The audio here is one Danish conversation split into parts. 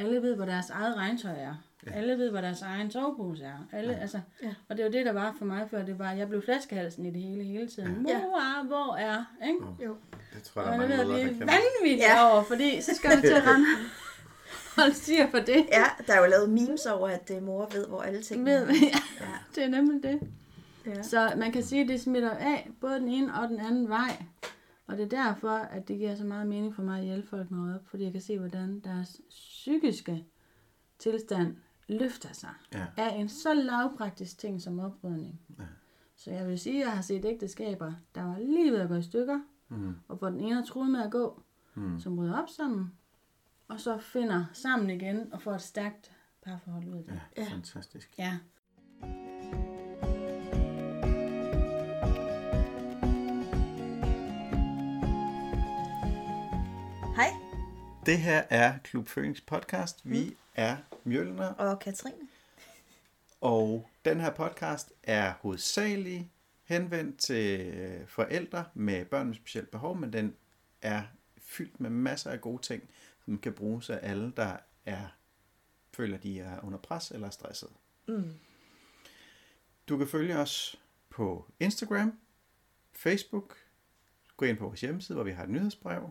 alle ved, hvor deres eget regntøj er. Ja. Alle ved, hvad deres egen sovepose er. Alle, ja. altså, Ja. Og det var det, der var for mig før. Det var, jeg blev flaskehalsen i det hele hele tiden. Ja. Hvor er, hvor er, ikke? Jo. Det tror jeg, der er mange mødre, der blive kender. vanvittig Ja. over, fordi så skal du til at rende holde styr på det. Ja, der er jo lavet memes over, at uh, mor ved, hvor alle ting Ved, er. ja, det er nemlig det. Ja. Så man kan sige, at det smitter af både den ene og den anden vej. Og det er derfor, at det giver så meget mening for mig at hjælpe folk med op, fordi jeg kan se, hvordan deres psykiske tilstand løfter sig Ja. af en så lavpraktisk ting som oprydning. Ja. Så jeg vil sige, at jeg har set ægteskaber, der var lige ved at gå i stykker, Mm. og hvor den ene troet med at gå, Mm. som bryder op sammen, og så finder sammen igen og får et stærkt parforhold ud af det. Ja, Ja. fantastisk. Ja. Det her er Klub Phoenix podcast. Vi er Mjølner, og Katrine. og den her podcast er hovedsageligt henvendt til øh, forældre med børn med specielt behov, men den er fyldt med masser af gode ting, som kan bruges af alle, der er føler, de er under pres eller stresset. Mm. Du kan følge os på Instagram, Facebook, gå ind på vores hjemmeside, hvor vi har et nyhedsbrev.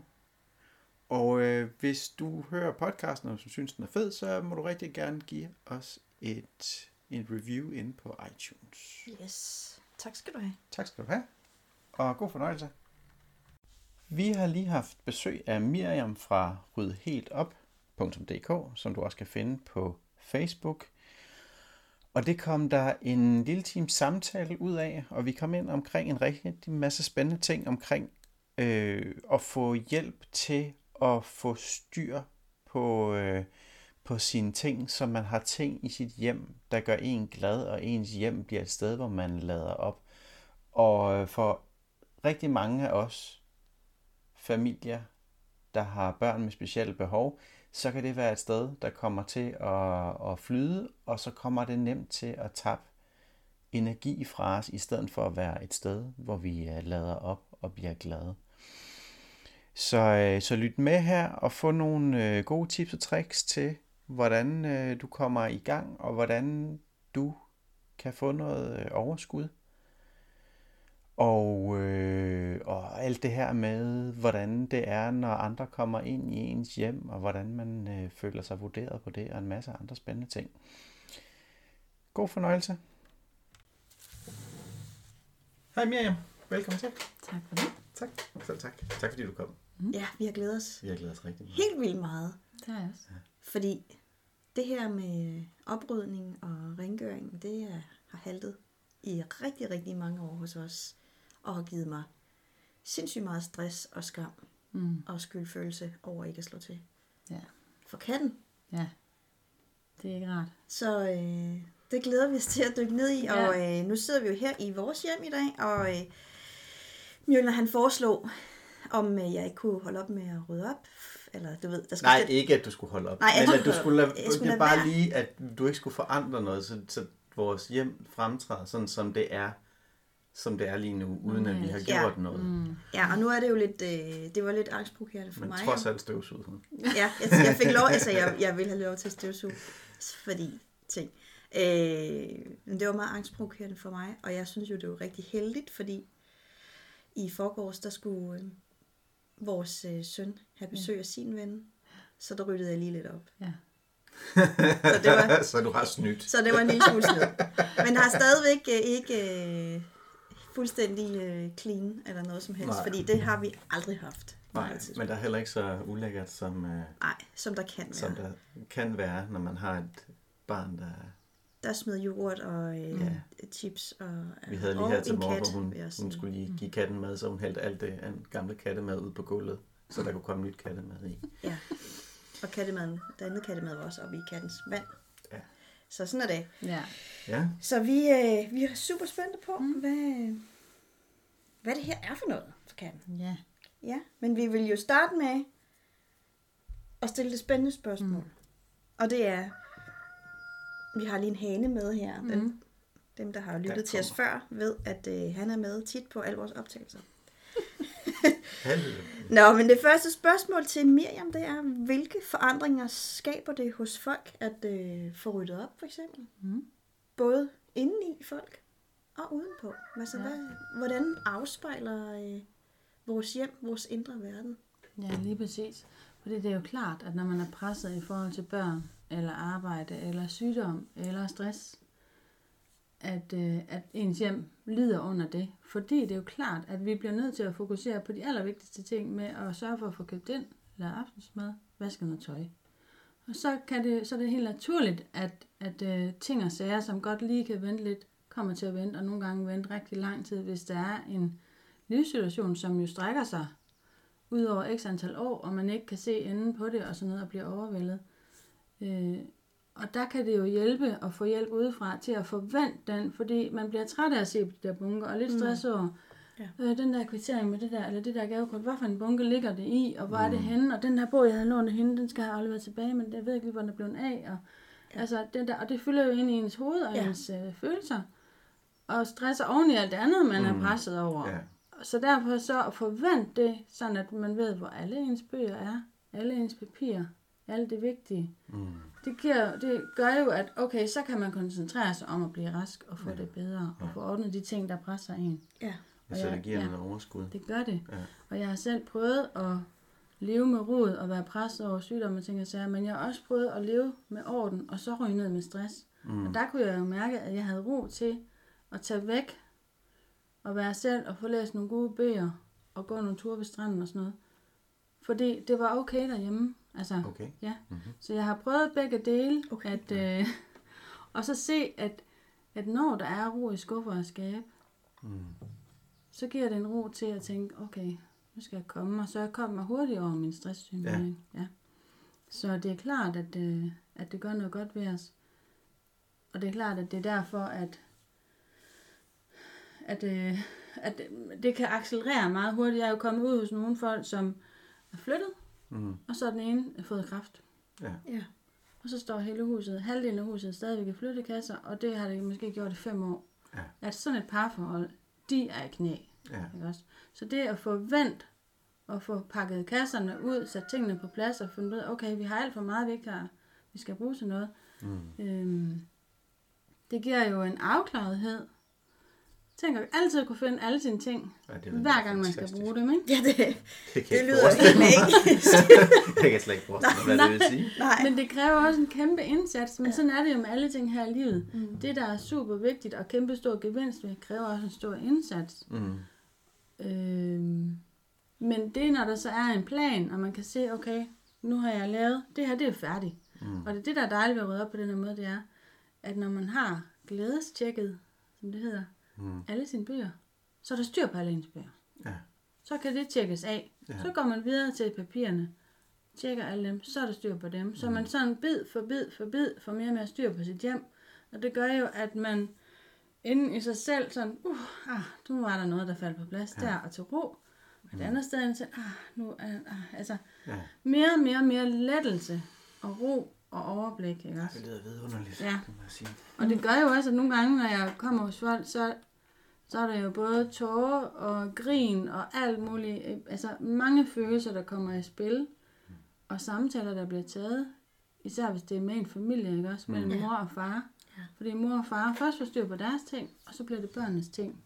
Og øh, hvis du hører podcasten, og du synes, den er fed, så må du rigtig gerne give os et, et review inde på iTunes. Yes. Tak skal du have. Tak skal du have, og god fornøjelse. Vi har lige haft besøg af Miriam fra rydheltop.dk, som du også kan finde på Facebook. Og det kom der en lille times samtale ud af, og vi kom ind omkring en rigtig masse spændende ting omkring øh, at få hjælp til at få styr på, øh, på sine ting, så man har ting i sit hjem, der gør en glad, og ens hjem bliver et sted, hvor man lader op. Og øh, for rigtig mange af os familier, der har børn med specielle behov, så kan det være et sted, der kommer til at, at flyde, og så kommer det nemt til at tabe energi fra os, i stedet for at være et sted, hvor vi øh, lader op og bliver glade. Så, øh, så lyt med her og få nogle øh, gode tips og tricks til, hvordan øh, du kommer i gang, og hvordan du kan få noget øh, overskud. Og, øh, og alt det her med, hvordan det er, når andre kommer ind i ens hjem, og hvordan man øh, føler sig vurderet på det, og en masse andre spændende ting. God fornøjelse. Hej Miriam, velkommen til. Tak for det. Tak. Selv tak. Tak fordi du kom. Ja, vi har glædet os Vi har glædet os rigtig meget. helt vildt meget. Det er jeg også. Fordi det her med oprydning og rengøring, det er, har haltet i rigtig, rigtig mange år hos os. Og har givet mig sindssygt meget stress og skam Mm. og skyldfølelse over ikke at slå til. Ja. For katten. ja. Det er ikke rart. Så øh, det glæder vi os til at dykke ned i. Ja. Og øh, nu sidder vi jo her i vores hjem i dag, og øh, Mjølner han foreslog, om øh, jeg ikke kunne holde op med at rydde op. Eller du ved, der skal Nej, ikke at du skulle holde op. Nej, men at du skulle lade, jeg skulle det er lade bare være. lige, at du ikke skulle forandre noget, så, så vores hjem fremtræder sådan, som det er, som det er lige nu, uden at vi har Ja. gjort noget. Mm. Ja, og nu er det jo lidt, øh, det var lidt angstprovokerende for Men mig. trods jo. alt støvsud. sådan. Ja, jeg, jeg fik lov, altså jeg, jeg ville have lov til at støvsuge, fordi ting. Øh, men det var meget angstprovokerende for mig, og jeg synes jo, det var rigtig heldigt, fordi i forgårs, der skulle øh, vores øh, søn have besøg af sin ven, så der ryddede jeg lige lidt op. Ja. Så det var, så du har snydt. så det var en lille smule snyd. Men har stadigvæk øh, ikke øh, fuldstændig øh, clean eller noget som helst, Nej. Fordi det har vi aldrig haft. Nej, men der er heller ikke så ulækkert, som, øh, Nej, som der kan være. som der kan være, når man har et barn, der... Der smed yoghurt og øh, Ja. chips og Vi havde lige og her til en morgen, hvor hun, hun skulle lige give katten mad, så hun hældte alt det an- gamle kattemad ud på gulvet, så der kunne komme nyt kattemad i. Ja. Og kattemaden, der andet kattemad var også oppe i kattens vand. Ja. Så sådan er det. Ja. Ja, Så vi, øh, vi er super spændte på, mm. hvad, hvad det her er for noget for katten. Ja. Ja, men vi vil jo starte med at stille det spændende spørgsmål. Mm. Og det er, vi har lige en hane med her. Den, Mm. dem, der har lyttet Der til os før, ved, at øh, han er med tit på alle vores optagelser. Nå, men det første spørgsmål til Miriam, det er, hvilke forandringer skaber det hos folk at øh, få ryddet op, for eksempel? Mm. Både indeni i folk og udenpå. Altså, ja. hvad, hvordan afspejler øh, vores hjem, vores indre verden? Ja, lige præcis. Fordi det er jo klart, at når man er presset i forhold til børn, eller arbejde, eller sygdom, eller stress, at, øh, at ens hjem lider under det. Fordi det er jo klart, at vi bliver nødt til at fokusere på de allervigtigste ting med at sørge for at få købt ind, lave aftensmad, vaske noget tøj. Og så, kan det, så er det helt naturligt, at, at øh, ting og sager, som godt lige kan vente lidt, kommer til at vente, og nogle gange vente rigtig lang tid, hvis der er en livssituation, som jo strækker sig ud over x antal år, og man ikke kan se enden på det og sådan noget, og bliver overvældet. Øh, og der kan det jo hjælpe at få hjælp udefra til at forvente den, fordi man bliver træt af at se på de der bunker, og lidt stress over, Ja. øh, den der kvittering med det der, eller det der gavekort, hvorfor en bunke ligger det i, og hvor er det henne, og den der bog, jeg havde lånt af hende, den skal jeg aflevere tilbage, men jeg ved ikke lige, hvor den er blevet af, og, ja. altså, den der, og det fylder jo ind i ens hoved og Ja. ens øh, følelser, og stresser oven i alt det andet, man mm. Mm. er presset over. Ja. Så derfor så at forvente det, sådan at man ved, hvor alle ens bøger er, alle ens papirer, alt det vigtige. Mm. Det, giver, det gør jo, at okay, så kan man koncentrere sig om at blive rask og få Ja. det bedre, og Ja. få ordnet de ting, der presser en. Ja. Så ja, det giver ja. noget overskud. Det gør det. Ja. Og jeg har selv prøvet at leve med rod og være presset over sygdomme og ting og sager, men jeg har også prøvet at leve med orden og så ryge ned med stress. Mm. Og der kunne jeg jo mærke, at jeg havde ro til at tage væk og være selv og få læst nogle gode bøger og gå nogle ture ved stranden og sådan noget. Fordi det var okay derhjemme. Altså, Okay. ja. Mhm. Så jeg har prøvet begge dele. Okay. At, øh, og så se, at, at når der er ro i skuffer og skab, Mm. så giver det en ro til at tænke, okay, nu skal jeg komme, og så jeg kommer hurtigt over min stresssymptom. Ja. ja. Så det er klart, at, øh, at det gør noget godt ved os. Og det er klart, at det er derfor, at, at, øh, at det kan accelerere meget hurtigt. Jeg er jo kommet ud hos nogle folk, som er flyttet, Mm. og så er den ene fået kraft. Ja. Ja. Og så står hele huset, halvdelen af huset stadigvæk i flyttekasser, og det har det måske gjort i fem år. Ja. At sådan et parforhold, de er i knæ. Ja. Ikke også? Så det at få vendt og få pakket kasserne ud, sat tingene på plads og fundet ud af, okay, vi har alt for meget, vi ikke har, vi skal bruge til noget. Mm. Øhm, det giver jo en afklarethed. Tænk at altid kunne finde alle sine ting, Ja, det er hver gang man skal bruge dem, ikke? Ja, det, Det, det lyder helt magisk. Jeg kan slet ikke forestille mig, hvad det vil sige. Nej. Men det kræver også en kæmpe indsats, men ja. sådan er det jo med alle ting her i livet. Mm. Det, der er super vigtigt og kæmpe stor gevinst ved, kræver også en stor indsats. Mm. Øhm, men det er, når der så er en plan, og man kan se, okay, nu har jeg lavet, det her det er færdigt. Mm. Og det er det, der er dejligt ved at rydde op på den her måde, det er, at når man har glædestjekket, som det hedder, Mm. alle sine bøger, så er der styr på alle ens bøger. Ja. Så kan det tjekkes af. Ja. Så går man videre til papirerne, tjekker alle dem, så er der styr på dem. Så man sådan bid for bid for bid får mere og mere styr på sit hjem. Og det gør jo, at man inden i sig selv sådan, uh, ah, nu var der noget, der faldt på plads Ja. der, og til ro. Og et andet sted, så, ah, nu er, ah, altså, Ja. mere og mere og mere lettelse og ro og overblik, ikke også? Det lyder vidunderligt, Ja. må jeg sige. Og det gør jo også, at nogle gange, når jeg kommer hos folk, så, så er der jo både tårer og grin og alt muligt. øh, Altså mange følelser, der kommer i spil. Og samtaler, der bliver taget. Især hvis det er med en familie, ikke også? Mellem Ja. mor og far. Ja. Fordi mor og far først får styr på deres ting, og så bliver det børnenes ting.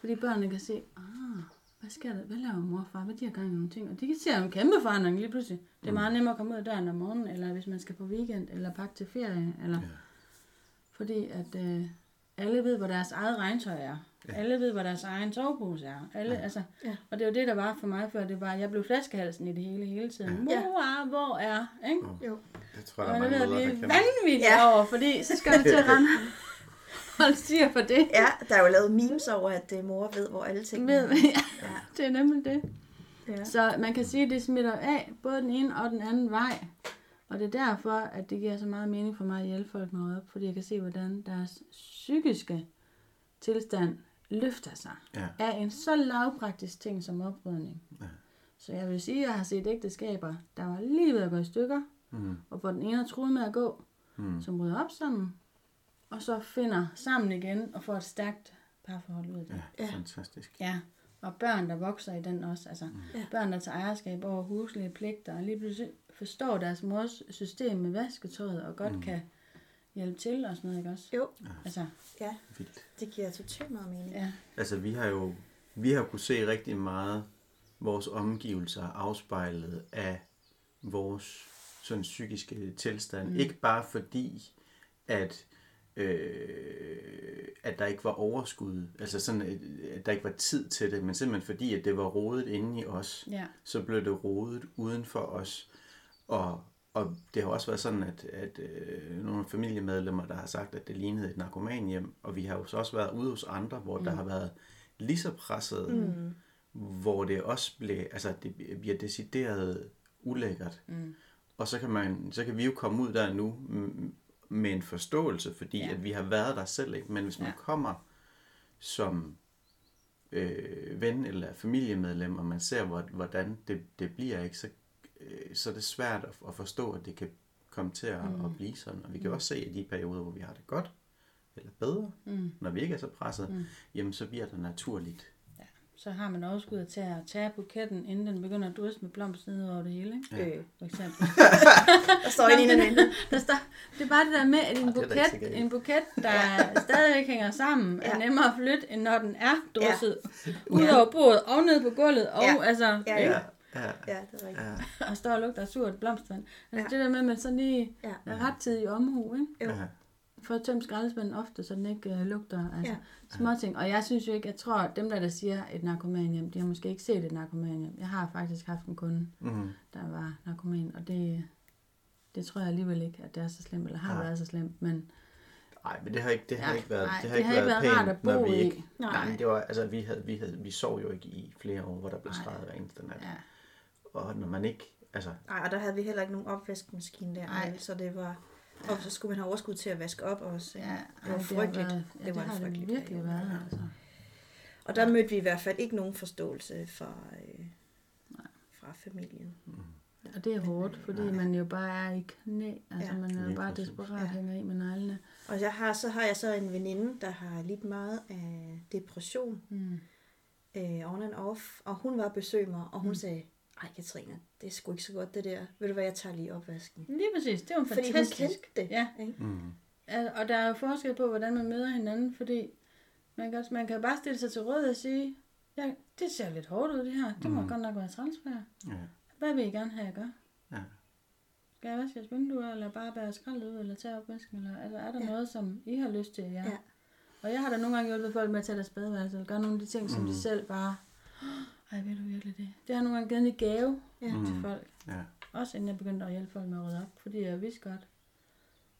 Fordi børnene kan se, ah, hvad sker der? Hvad laver mor og far? Hvad de har gang i nogle ting? Og de kan se en kæmpe forandring lige pludselig. Det er meget nemmere at komme ud af døren om morgenen, eller hvis man skal på weekend, eller pakke til ferie, eller... Ja. Fordi at øh, alle ved, hvor deres eget regntøj er. Ja. Ja. Alle ved, hvor deres egen sovepose er. Alle, ja. altså, Ja. Og det jo det, der var for mig før. Det var, at jeg blev flaskehalsen i det hele hele tiden. Ja. Mor, hvor er? Ikke? Jo. Det tror Og jeg, jeg der er mange mødre, der kan. Ja. ja. over, fordi så skal du til at rende holde styr på det. Ja, der er jo lavet memes over, at øh, mor ved, hvor alle ting Ved, er. ja, det er nemlig det. Ja. Så man kan sige, at det smitter af både den ene og den anden vej. Og det er derfor, at det giver så meget mening for mig at hjælpe folk med op, fordi jeg kan se, hvordan deres psykiske tilstand løfter sig Ja. af en så lavpraktisk ting som oprydning. Ja. Så jeg vil sige, at jeg har set ægteskaber, der var lige ved at gå i stykker, Mm. og hvor den ene troet med at gå, Mm. som rydder op sammen, og så finder sammen igen og får et stærkt parforhold ud af det. Ja, Ja. fantastisk. Ja, Og børn, der vokser i den også. Altså Ja. ja. børn, der tager ejerskab over huslige pligter, og lige pludselig forstår deres mors system med vasketøjet, og godt mm. kan hjælpe til og sådan noget, ikke også? Jo, Altså, ja, Vildt. det giver totalt meget mening. ja. Altså, vi har jo vi har kunne se rigtig meget vores omgivelser afspejlet af vores sådan psykiske tilstand. Mm. Ikke bare fordi, at, øh, at der ikke var overskud, altså sådan, at at der ikke var tid til det, men simpelthen fordi, at det var rodet inde i os, Ja. så blev det rodet uden for os. Og, og det har også været sådan, at, at øh, nogle familiemedlemmer, der har sagt, at det lignede et narkomanhjem, og vi har jo så også været ude hos andre, hvor mm. der har været lige så presset, mm. hvor det også blev, altså det bliver decideret ulækkert. Mm. Og så kan, man, så kan vi jo komme ud der nu med en forståelse, fordi ja. At vi har været der selv, ikke? men hvis man Ja. kommer som øh, ven eller familiemedlem, og man ser, hvor- hvordan det, det bliver, ikke, så, øh, så er det svært at, at forstå, at det kan komme til at, mm. at blive sådan. Og vi kan mm. også se, at i de perioder, hvor vi har det godt, eller bedre, mm. når vi ikke er så presset, mm. jamen så bliver det naturligt. Så har man overskud til at tage buketten, inden den begynder at drysse med blomster ned over det hele, ikke? Ja. Øh, For eksempel. der står en i den anden. Der står, det er bare det der med, at en så buket, en buket der stadigvæk hænger sammen, Ja. er nemmere at flytte, end når den er drysset Ja. ud over bordet og ned på gulvet, og Ja. altså, Ja, ikke? ja. Ja, Ja, det er rigtigt. ja, og står og lugter surt blomstervand. Altså Ja. det der med, at man så lige Ja. er rettidig omhu, ikke? Jo. ja. For at tømme skraldespanden ofte, så den ikke øh, lugter altså, Ja. ja. småting. Og jeg synes jo ikke, jeg tror, at dem der, der siger et narkomanhjem, de har måske ikke set et narkomanhjem. Jeg har faktisk haft en kunde, Mm. der var narkoman, og det, det tror jeg alligevel ikke, at det er så slemt, eller har Nej. været så slemt, men Nej, men det har ikke, det har Ja, ikke været, nej, det har det ikke har ikke været, været rart pænt, at bo når vi i. ikke... Nej. Nej, men det var, altså, vi, havde, vi, havde, vi sov jo ikke i flere år, hvor der blev Nej. skrevet hver eneste nat. ja, Og når man ikke, altså, Nej, og der havde vi heller ikke nogen opvaskemaskine der, Nej. vel, så det var... Og så skulle man have overskud til at vaske op også. ikke? ja, det var ej, frygteligt. Været, ja, det det, var en har det frygtelig virkelig periode. været, altså. Og der mødte vi i hvert fald ikke nogen forståelse fra, øh, fra familien. Og det er hårdt, fordi man jo bare er i knæ. Altså, Ja. man er jo bare desperat Ja. hænger i med neglene. Og jeg har, så har jeg så en veninde, der har lidt meget af depression Mm. øh, on and off. Og hun var og besøgte mig, og hun mm. sagde, ej Katrine, det er sgu ikke så godt det der. Ved du hvad, jeg tager lige opvasken. Lige præcis, det er jo Fordi hun fantastisk. kendte det. Ja. Ikke? mm, Og der er jo forskel på, hvordan man møder hinanden, fordi man kan, også, man kan bare stille sig til råd og sige, ja, det ser lidt hårdt ud det her, det må Mm. godt nok være jer. ja, Hvad vil I gerne have, jeg gør? ja. Skal jeg vaske jeres vinduer, eller bare bære skraldet ud, eller tage opvasken, eller altså, er der Ja. noget, som I har lyst til, ja. Ja. Og jeg har da nogle gange hjulpet folk med at tage deres badeværelse, eller gøre nogle af de ting, som Mm. de selv bare, ej, ved du virkelig det? Det har nogle gange givet en gave Ja. ja. til Mm. folk. ja. Også inden jeg begyndte at hjælpe folk med at rydde op, fordi jeg vidste godt,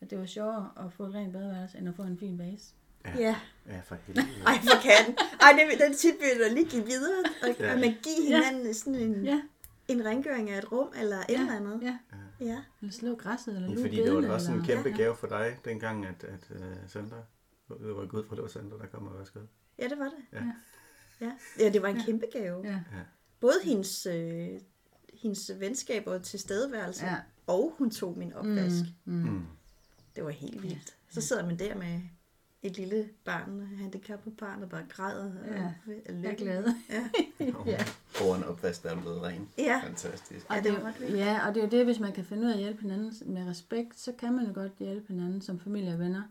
at det var sjovere at få et rent badeværelse, end at få en fin vase. Ja. Ja, for helvede. Ej, for katten. Ej, det, den tip vil jeg lige give videre. Og, Ja. ja. og man give hinanden sådan en, Ja, en rengøring af et rum, eller et ja, eller andet. ja. Ja. Eller slå græsset, eller Ja, fordi det var også en kæmpe Ja. gave for dig, dengang, at, at uh, Sandra, det var gået fra, det var Sandra, der kom og vaskede. ja, det var det. Ja. Ja, ja det var en kæmpe gave. Ja, Både hendes, øh, hendes venskaber og tilstedeværelse, ja. og hun tog min opvask. Mm, mm. Mm. Det var helt vildt. Så sidder man der med et lille barn, handicappet barn, der bare græder. Ja. og- Jeg er glad. Ja. ja. Over en opvask, der er blevet ren. Ja. Fantastisk. Og Ja, det, er vildt. ja, og det er jo det, hvis man kan finde ud af at hjælpe hinanden med respekt, så kan man jo godt hjælpe hinanden som familie og venner.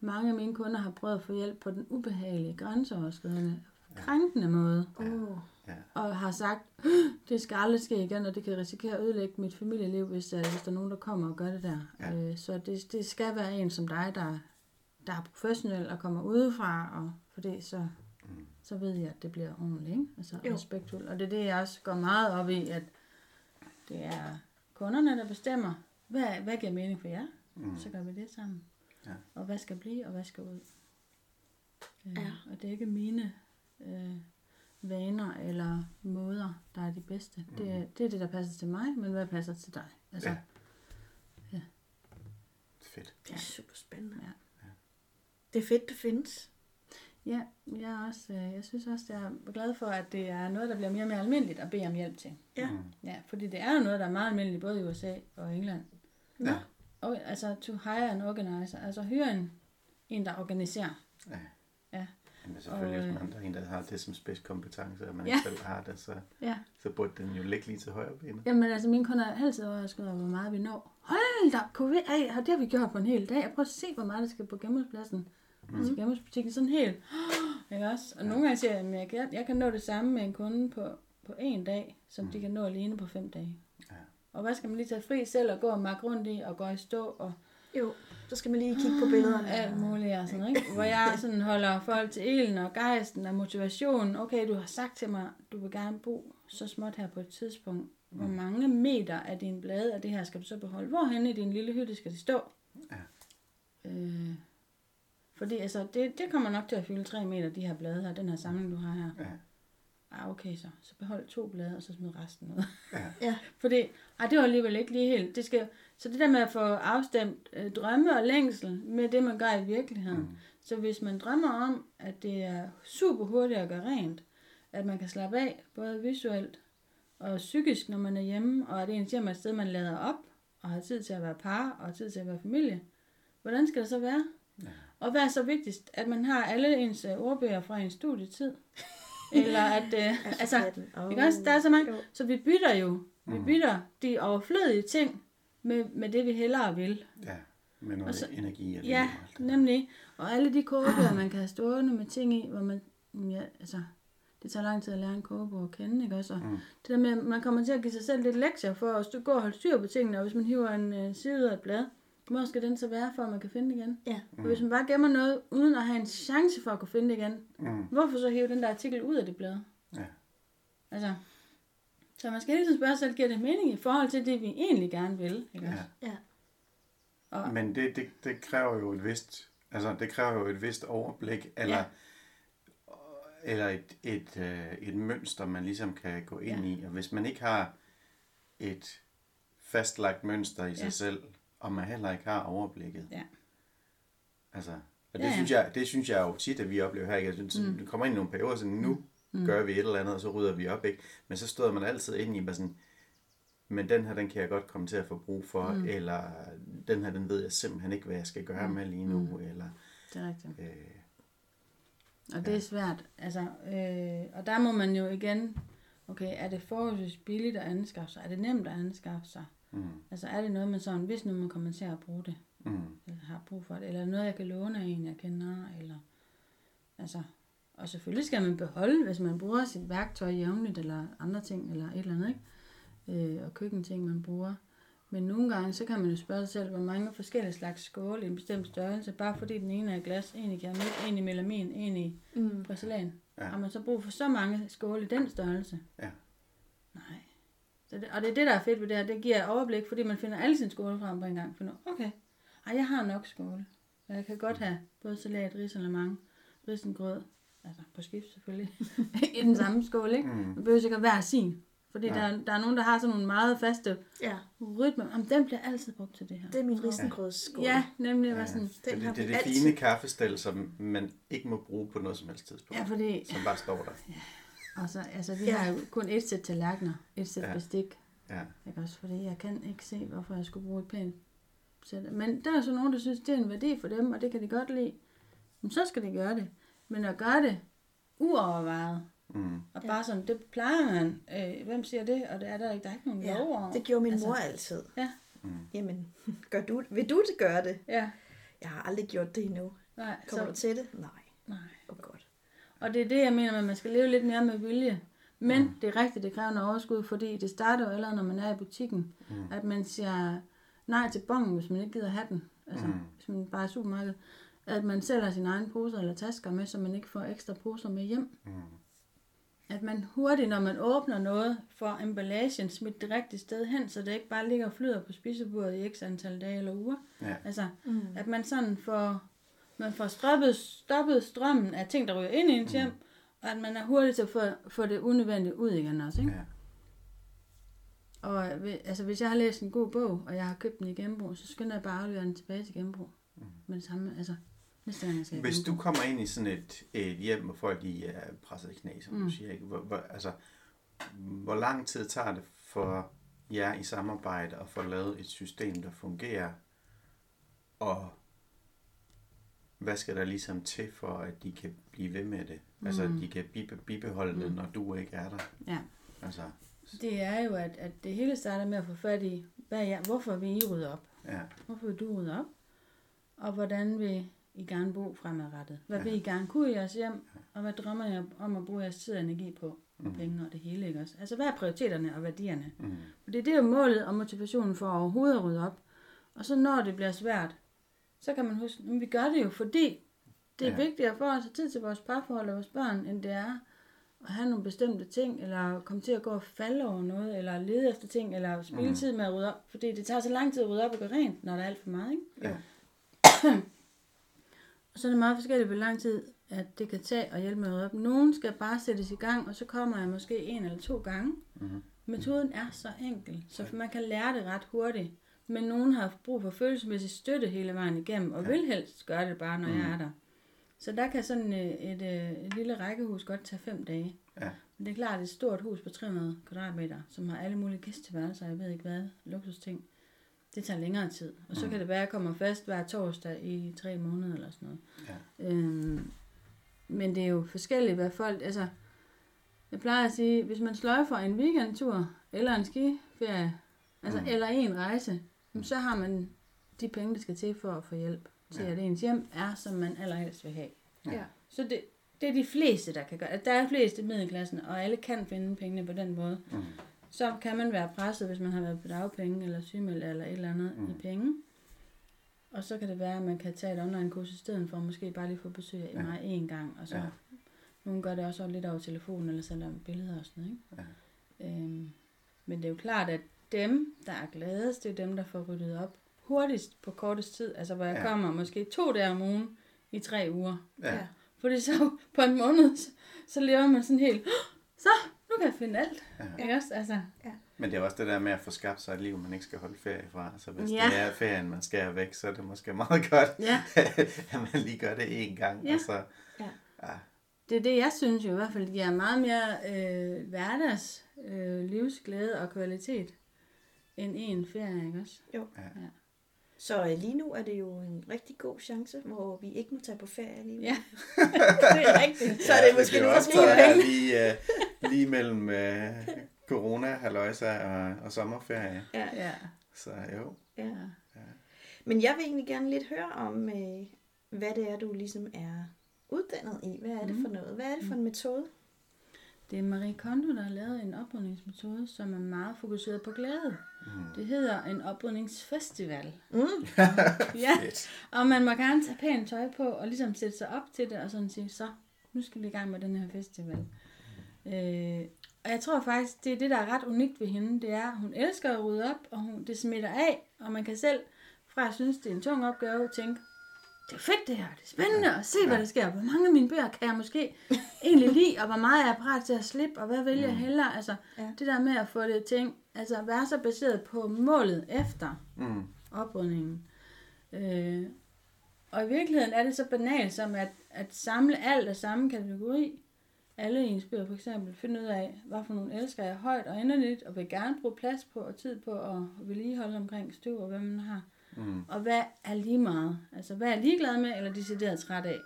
Mange af mine kunder har prøvet at få hjælp på den ubehagelige, grænseoverskridende, krænkende måde. Oh. Ja. Og har sagt, det skal aldrig ske igen, og det kan risikere at ødelægge mit familieliv, hvis, uh, hvis der er nogen, der kommer og gør det der. Ja. Øh, så det, det skal være en som dig, der, der er professionel og kommer udefra, og for det så, Mm. så ved jeg, at det bliver ordentligt, ikke? Altså Jo. respektfuldt. Og det er det, jeg også går meget op i, at det er kunderne, der bestemmer, hvad, hvad giver mening for jer? Mm. Så gør vi det sammen. Ja. Og hvad skal blive, og hvad skal ud. Øh, Ja. Og det er ikke mine øh, vaner eller måder, der er de bedste. Mm. Det, er- det er det, der passer til mig, men hvad passer til dig? Altså, Ja. ja. Fedt. Det er super spændende. Ja. Det er fedt, det findes. Ja, jeg, er også, øh, jeg synes også, jeg er glad for, at det er noget, der bliver mere og mere almindeligt at bede om hjælp til. Ja. Mm. Ja, fordi det er jo noget, der er meget almindeligt både i USA og England. Ja. Og, altså, to hire an organizer, altså hyre en, en der organiserer. Ja. Ja. Jamen selvfølgelig, Og, hvis øh, man der er en, der har det som spidskompetence, og man Ja. ikke selv har det, så, Ja. så burde den jo ligge lige til højre benet. Jamen altså, mine kunder er altid overrasket over, hvor meget vi når. Hold da, kunne vi, ej, det har vi gjort på en hel dag. Jeg prøver at se, hvor meget der skal på genbrugspladsen. Mm. Til genbrugsbutikken, sådan helt. Ikke også? Og nogle gange siger jeg, at jeg kan, jeg kan nå det samme med en kunde på, på en dag, som de kan nå alene på fem dage. Ja. Og hvad skal man lige tage fri selv og gå og makke rundt i og gå i stå og Jo, så skal man lige kigge på billederne. alt muligt og sådan, ikke? Hvor jeg sådan holder folk til elen og gejsten og motivationen. Okay, du har sagt til mig, du vil gerne bo så småt her på et tidspunkt. Hvor mange meter af din blade af det her skal du så beholde? Hvorhen i din lille hytte skal det stå? Ja. Øh, fordi altså, det, det kommer nok til at fylde 3 meter, de her blade her, den her samling, du har her. Ja. Ah, okay så. Så behold to blade, og så smid resten ud. Ja. Ja. Fordi, ej, det var alligevel ikke lige helt. Det skal, så det der med at få afstemt øh, drømme og længsel med det, man gør i virkeligheden. Mm. Så hvis man drømmer om, at det er super hurtigt at gøre rent, at man kan slappe af, både visuelt og psykisk, når man er hjemme, og at ens hjem er et sted, man lader op, og har tid til at være par, og har tid til at være familie, hvordan skal det så være? Ja. Og hvad er så vigtigst? At man har alle ens øh, ordbøger fra en studietid? Eller at, øh, altså, oh. ikke også? Der er så mange. Så vi bytter jo. Vi bytter de overflødige ting med, med det, vi hellere vil. ja. Med noget Og så- energi og Ja, og nemlig. Og alle de kogebøger, man kan have stående med ting i, hvor man, ja, altså, det tager lang tid at lære en kogebog at kende, ikke også? Og Mm. Det der med, at man kommer til at give sig selv lidt lektier for at gå og holde styr på tingene, og hvis man hiver en øh, side ud af et blad, hvor skal den så være, for at man kan finde det igen? Ja. Og hvis man bare gemmer noget, uden at have en chance for at kunne finde det igen, Mm. hvorfor så hive den der artikel ud af det blad? Ja. Altså, så man skal hele tiden spørge sig selv, giver det mening i forhold til det, vi egentlig gerne vil? Ikke Ja. Ja. Og- Men det, det, det kræver jo et vist, altså det kræver jo et vist overblik, eller, Ja. eller et, et, øh, et mønster, man ligesom kan gå ind Ja. i. Og hvis man ikke har et fastlagt mønster i sig Ja. selv, og man heller ikke har overblikket. Ja. Altså, og det, Ja, ja. synes jeg, det synes jeg jo tit, at vi oplever her. Ikke? Jeg synes, mm. det kommer ind i nogle perioder, sådan nu mm. gør vi et eller andet, og så rydder vi op. Ikke? Men så stod man altid ind i, sådan, men den her, den kan jeg godt komme til at få brug for, mm. eller den her, den ved jeg simpelthen ikke, hvad jeg skal gøre mm. med lige nu, mm. eller... Det er rigtigt. Øh, Og det er svært. Altså, øh, og der må man jo igen, okay, er det forholdsvis billigt at anskaffe sig? Er det nemt at anskaffe sig? mm, Altså er det noget med sådan, hvis nu man kommer til at bruge det, mm, eller har brug for det, eller er noget, jeg kan låne af en, jeg kender, eller, altså, og selvfølgelig skal man beholde, hvis man bruger sit værktøj jævnligt, eller andre ting, eller et eller andet, ikke? Øh, og køkkenting, man bruger. Men nogle gange, så kan man jo spørge sig selv, hvor mange forskellige slags skåle i en bestemt størrelse, bare fordi den ene er i glas, en i keramik, en i melamin, en i Mm. porcelæn. Ja. Har man så brug for så mange skåle i den størrelse? Ja. Nej. Så det, og det er det, der er fedt ved det her. Det giver overblik, fordi man finder alle sine skåle frem på en gang. Finder, okay, ej, jeg har nok skåle. Og jeg kan godt have både salat, ris og lemang, risengrød, altså på skift selvfølgelig, i den samme skål, ikke? Mm. Man behøver sikkert hver sin. Fordi Nej. der, der er nogen, der har sådan nogle meget faste Ja, rytmer. Jamen, den bliver altid brugt til det her. det er min risengrødsskål. Ja, nemlig. Ja. Ja, Sådan, det, det, har det er det altid. fine kaffestel, som man ikke må bruge på noget som helst tidspunkt. ja, fordi Som bare står der. og så, altså, vi Ja. har jo kun et sæt tallerkener, et sæt Ja. ja. bestik, Ja. Ikke også, fordi jeg kan ikke se, hvorfor jeg skulle bruge et pænt sæt. Men der er så nogen, der synes, det er en værdi for dem, og det kan de godt lide. Men så skal de gøre det. Men at gøre det uovervejet, Mm. og bare sådan, det plejer man. Øh, hvem siger det? Og det er der ikke, der er ikke nogen Ja, lov over. det gjorde min Altså, mor altid. Ja, Mm. Jamen, gør du, vil du det gøre det? ja. Jeg har aldrig gjort det endnu. Nej, Kommer så, du til det? Nej. nej. Oh, godt. Og det er det, jeg mener med, at man skal leve lidt mere med vilje. Men mm. det er rigtigt, det kræver noget overskud, fordi det starter jo allerede, når man er i butikken. Mm. At man siger nej til bongen, hvis man ikke gider have den. Altså, Mm. hvis man bare er supermarkedet. At man sælger sine egne poser eller tasker med, så man ikke får ekstra poser med hjem. Mm. At man hurtigt, når man åbner noget, får emballagen smidt det rigtige sted hen, så det ikke bare ligger og flyder på spisebordet i x antal dage eller uger. Ja. Altså, Mm. at man sådan får, man får stoppet, stoppet strømmen af ting, der ryger ind i ens hjem, og at man er hurtig til at få, få det unødvendigt ud igen også, ikke? Ja. Og øh, altså, hvis jeg har læst en god bog, og jeg har købt den i genbrug, så skynder jeg bare at aflevere den tilbage til genbrug. Mm. Med det samme, altså, jeg Hvis du kommer ind i sådan et, et hjem, hvor folk de er presset i knæ, som mm. du Mm. siger, ikke? Hvor, hvor, altså, hvor lang tid tager det for jer i samarbejde at få lavet et system, der fungerer, og hvad skal der ligesom til for, at de kan blive ved med det? Altså, at de kan bibe, bibeholde det, når du ikke er der. Ja. Altså, Det er jo, at, at det hele starter med at få fat i, hvad er, hvorfor vil I rydde op? ja. Hvorfor vil du rydde op? Og hvordan vil I gerne bo fremadrettet? Hvad Ja. vil I gerne kunne i jeres hjem? Og hvad drømmer jeg om at bruge jeres tid og energi på? Og penge og det hele, ikke også? Altså, hvad er prioriteterne og værdierne? Mm. For det er jo målet og motivationen for overhovedet at rydde op. Og så når det bliver svært, så kan man huske, at vi gør det jo, fordi det er Ja. vigtigere for os at have tid til vores parforhold og vores børn, end det er at have nogle bestemte ting, eller komme til at gå og falde over noget, eller lede efter ting, eller spille mm. tid med at rydde op. Fordi det tager så lang tid at rydde op og gøre rent, når der er alt for meget, ikke? Ja. Og så er det meget forskelligt, hvor lang tid at det kan tage at hjælpe med op. Nogen skal bare sættes i gang, og så kommer jeg måske en eller to gange. Mhm. Metoden er så enkel, så man kan lære det ret hurtigt. Men nogen har brug for følelsesmæssig støtte hele vejen igennem, og Ja. vil helst gøre det bare, når Mm. jeg er der. Så der kan sådan øh, et, øh, et lille rækkehus godt tage fem dage. Ja. Men det er klart, at et stort hus på 300 kvadratmeter, som har alle mulige gæsteværelser, jeg ved ikke hvad, luksusting, det tager længere tid. Og så Mm. kan det være, at jeg kommer fast hver torsdag i tre måneder eller sådan noget. Ja. Øhm, men det er jo forskelligt, hvad folk... Altså, jeg plejer at sige, hvis man sløjfer en weekendtur, eller en skiferie, altså, Mm. eller en rejse, mm. så har man de penge, der skal til for at få hjælp til, Ja. at ens hjem er, som man allerhelst vil have. Ja. Så det, det er de fleste, der kan gøre. Der er flest i middelklassen, og alle kan finde pengene på den måde. Mm. Så kan man være presset, hvis man har været på dagpenge, eller sygemeldt, eller et eller andet Mm. i penge. Og så kan det være, at man kan tage et online-kurs i stedet for, måske bare lige få besøg af Ja. mig én gang. Og så Ja. nogle gør det også lidt over telefonen, eller sender billeder og sådan noget. Ikke? Ja. Øhm, men det er jo klart, at dem, der er gladest, det er dem, der får ryddet op hurtigst på kortest tid. Altså, hvor jeg Ja. kommer måske to dage om ugen i tre uger. Ja. Ja. Fordi så på en måned, så, så lever man sådan helt, så kan finde alt. Ja. Ja. Ikke også? Altså, Men det er også det der med at få skabt sig et liv, man ikke skal holde ferie fra. Så hvis Ja. det er ferien, man skal have væk, så er det måske meget godt, ja, at man lige gør det én gang. Ja. Og så, Ja. ja. det er det, jeg synes jo i hvert fald giver meget mere øh, hverdags øh, livsglæde og kvalitet end en ferie, ikke også? Så øh, lige nu er det jo en rigtig god chance, hvor vi ikke må tage på ferie alligevel. Ja. det er rigtigt. Så er det Ja, måske det er for også lige, uh, lige mellem uh, corona, halløjsa og, og sommerferie. Ja. Ja. Så jo. Ja. ja. Men jeg vil egentlig gerne lidt høre om, øh, hvad det er, du ligesom er uddannet i. Hvad er det for noget? Hvad er det for en metode? Det er Marie Kondo, der har lavet en oprydningsmetode, som er meget fokuseret på glæde. Mm. Det hedder en oprydningsfestival. Mm. Ja, og man må gerne tage pænt tøj på, og ligesom sætte sig op til det, og sådan sige, så, nu skal vi i gang med den her festival. Øh, og jeg tror faktisk, det er det, der er ret unikt ved hende, det er, at hun elsker at rydde op, og hun, det smitter af, og man kan selv, fra at synes, det er en tung opgave, tænke, det er fedt det her, det er spændende at se, hvad der sker. Hvor mange af mine bøger kan jeg måske egentlig lide, og hvor meget er jeg parat til at slippe, og hvad vælger jeg hellere? Altså, Ja. det der med at få det ting, altså være så baseret på målet efter Mm. oprydningen. Øh, og i virkeligheden er det så banalt som at, at samle alt af samme kategori. Alle ens bøger for eksempel. Finde ud af, hvad for nogle elsker jeg højt og inderligt, og vil gerne bruge plads på og tid på at vedligeholde omkring støv og hvad man har. Mm. Og hvad er lige meget? Altså, hvad er ligeglad med, eller decideret træt af?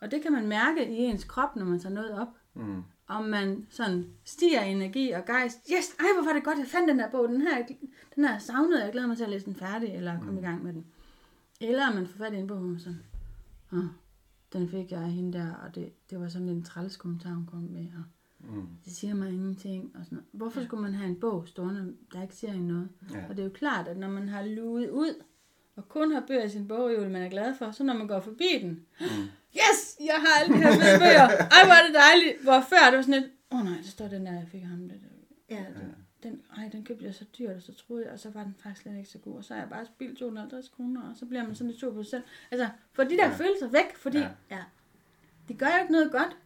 Og det kan man mærke i ens krop, når man tager noget op. Mm. Om man sådan stiger i energi og gejst. Yes, ej, hvor var det godt, jeg fandt den der bog. Den her, den her savnede, jeg glæder mig til at læse den færdig, eller komme i gang med den. Eller man får fat i en bog, man sådan, Åh, den fik jeg af hende der, og det, det var sådan en træls kommentar, hun kom med, og Mm. det siger mig ingenting. Og sådan. Hvorfor skulle man have en bog stående, der ikke siger en noget? Ja. Og det er jo klart, at når man har luet ud, og kun har bøger i sin bogreol, man er glad for, så når man går forbi den, Mm. Yes, jeg har alle de her fede bøger. Ej, hvor er det dejligt. Hvor før, det var sådan lidt, åh oh, nej, der står den der, jeg fik ham. Det, der. Ja. den, den, ej, den købte jeg så dyrt, og så troede jeg, og så var den faktisk slet ikke så god. Og så har jeg bare spildt 250 kroner, og så bliver man sådan lidt sur på sig selv. Altså, få de der Ja. følelser væk, fordi Ja. ja. det gør jo ikke noget godt.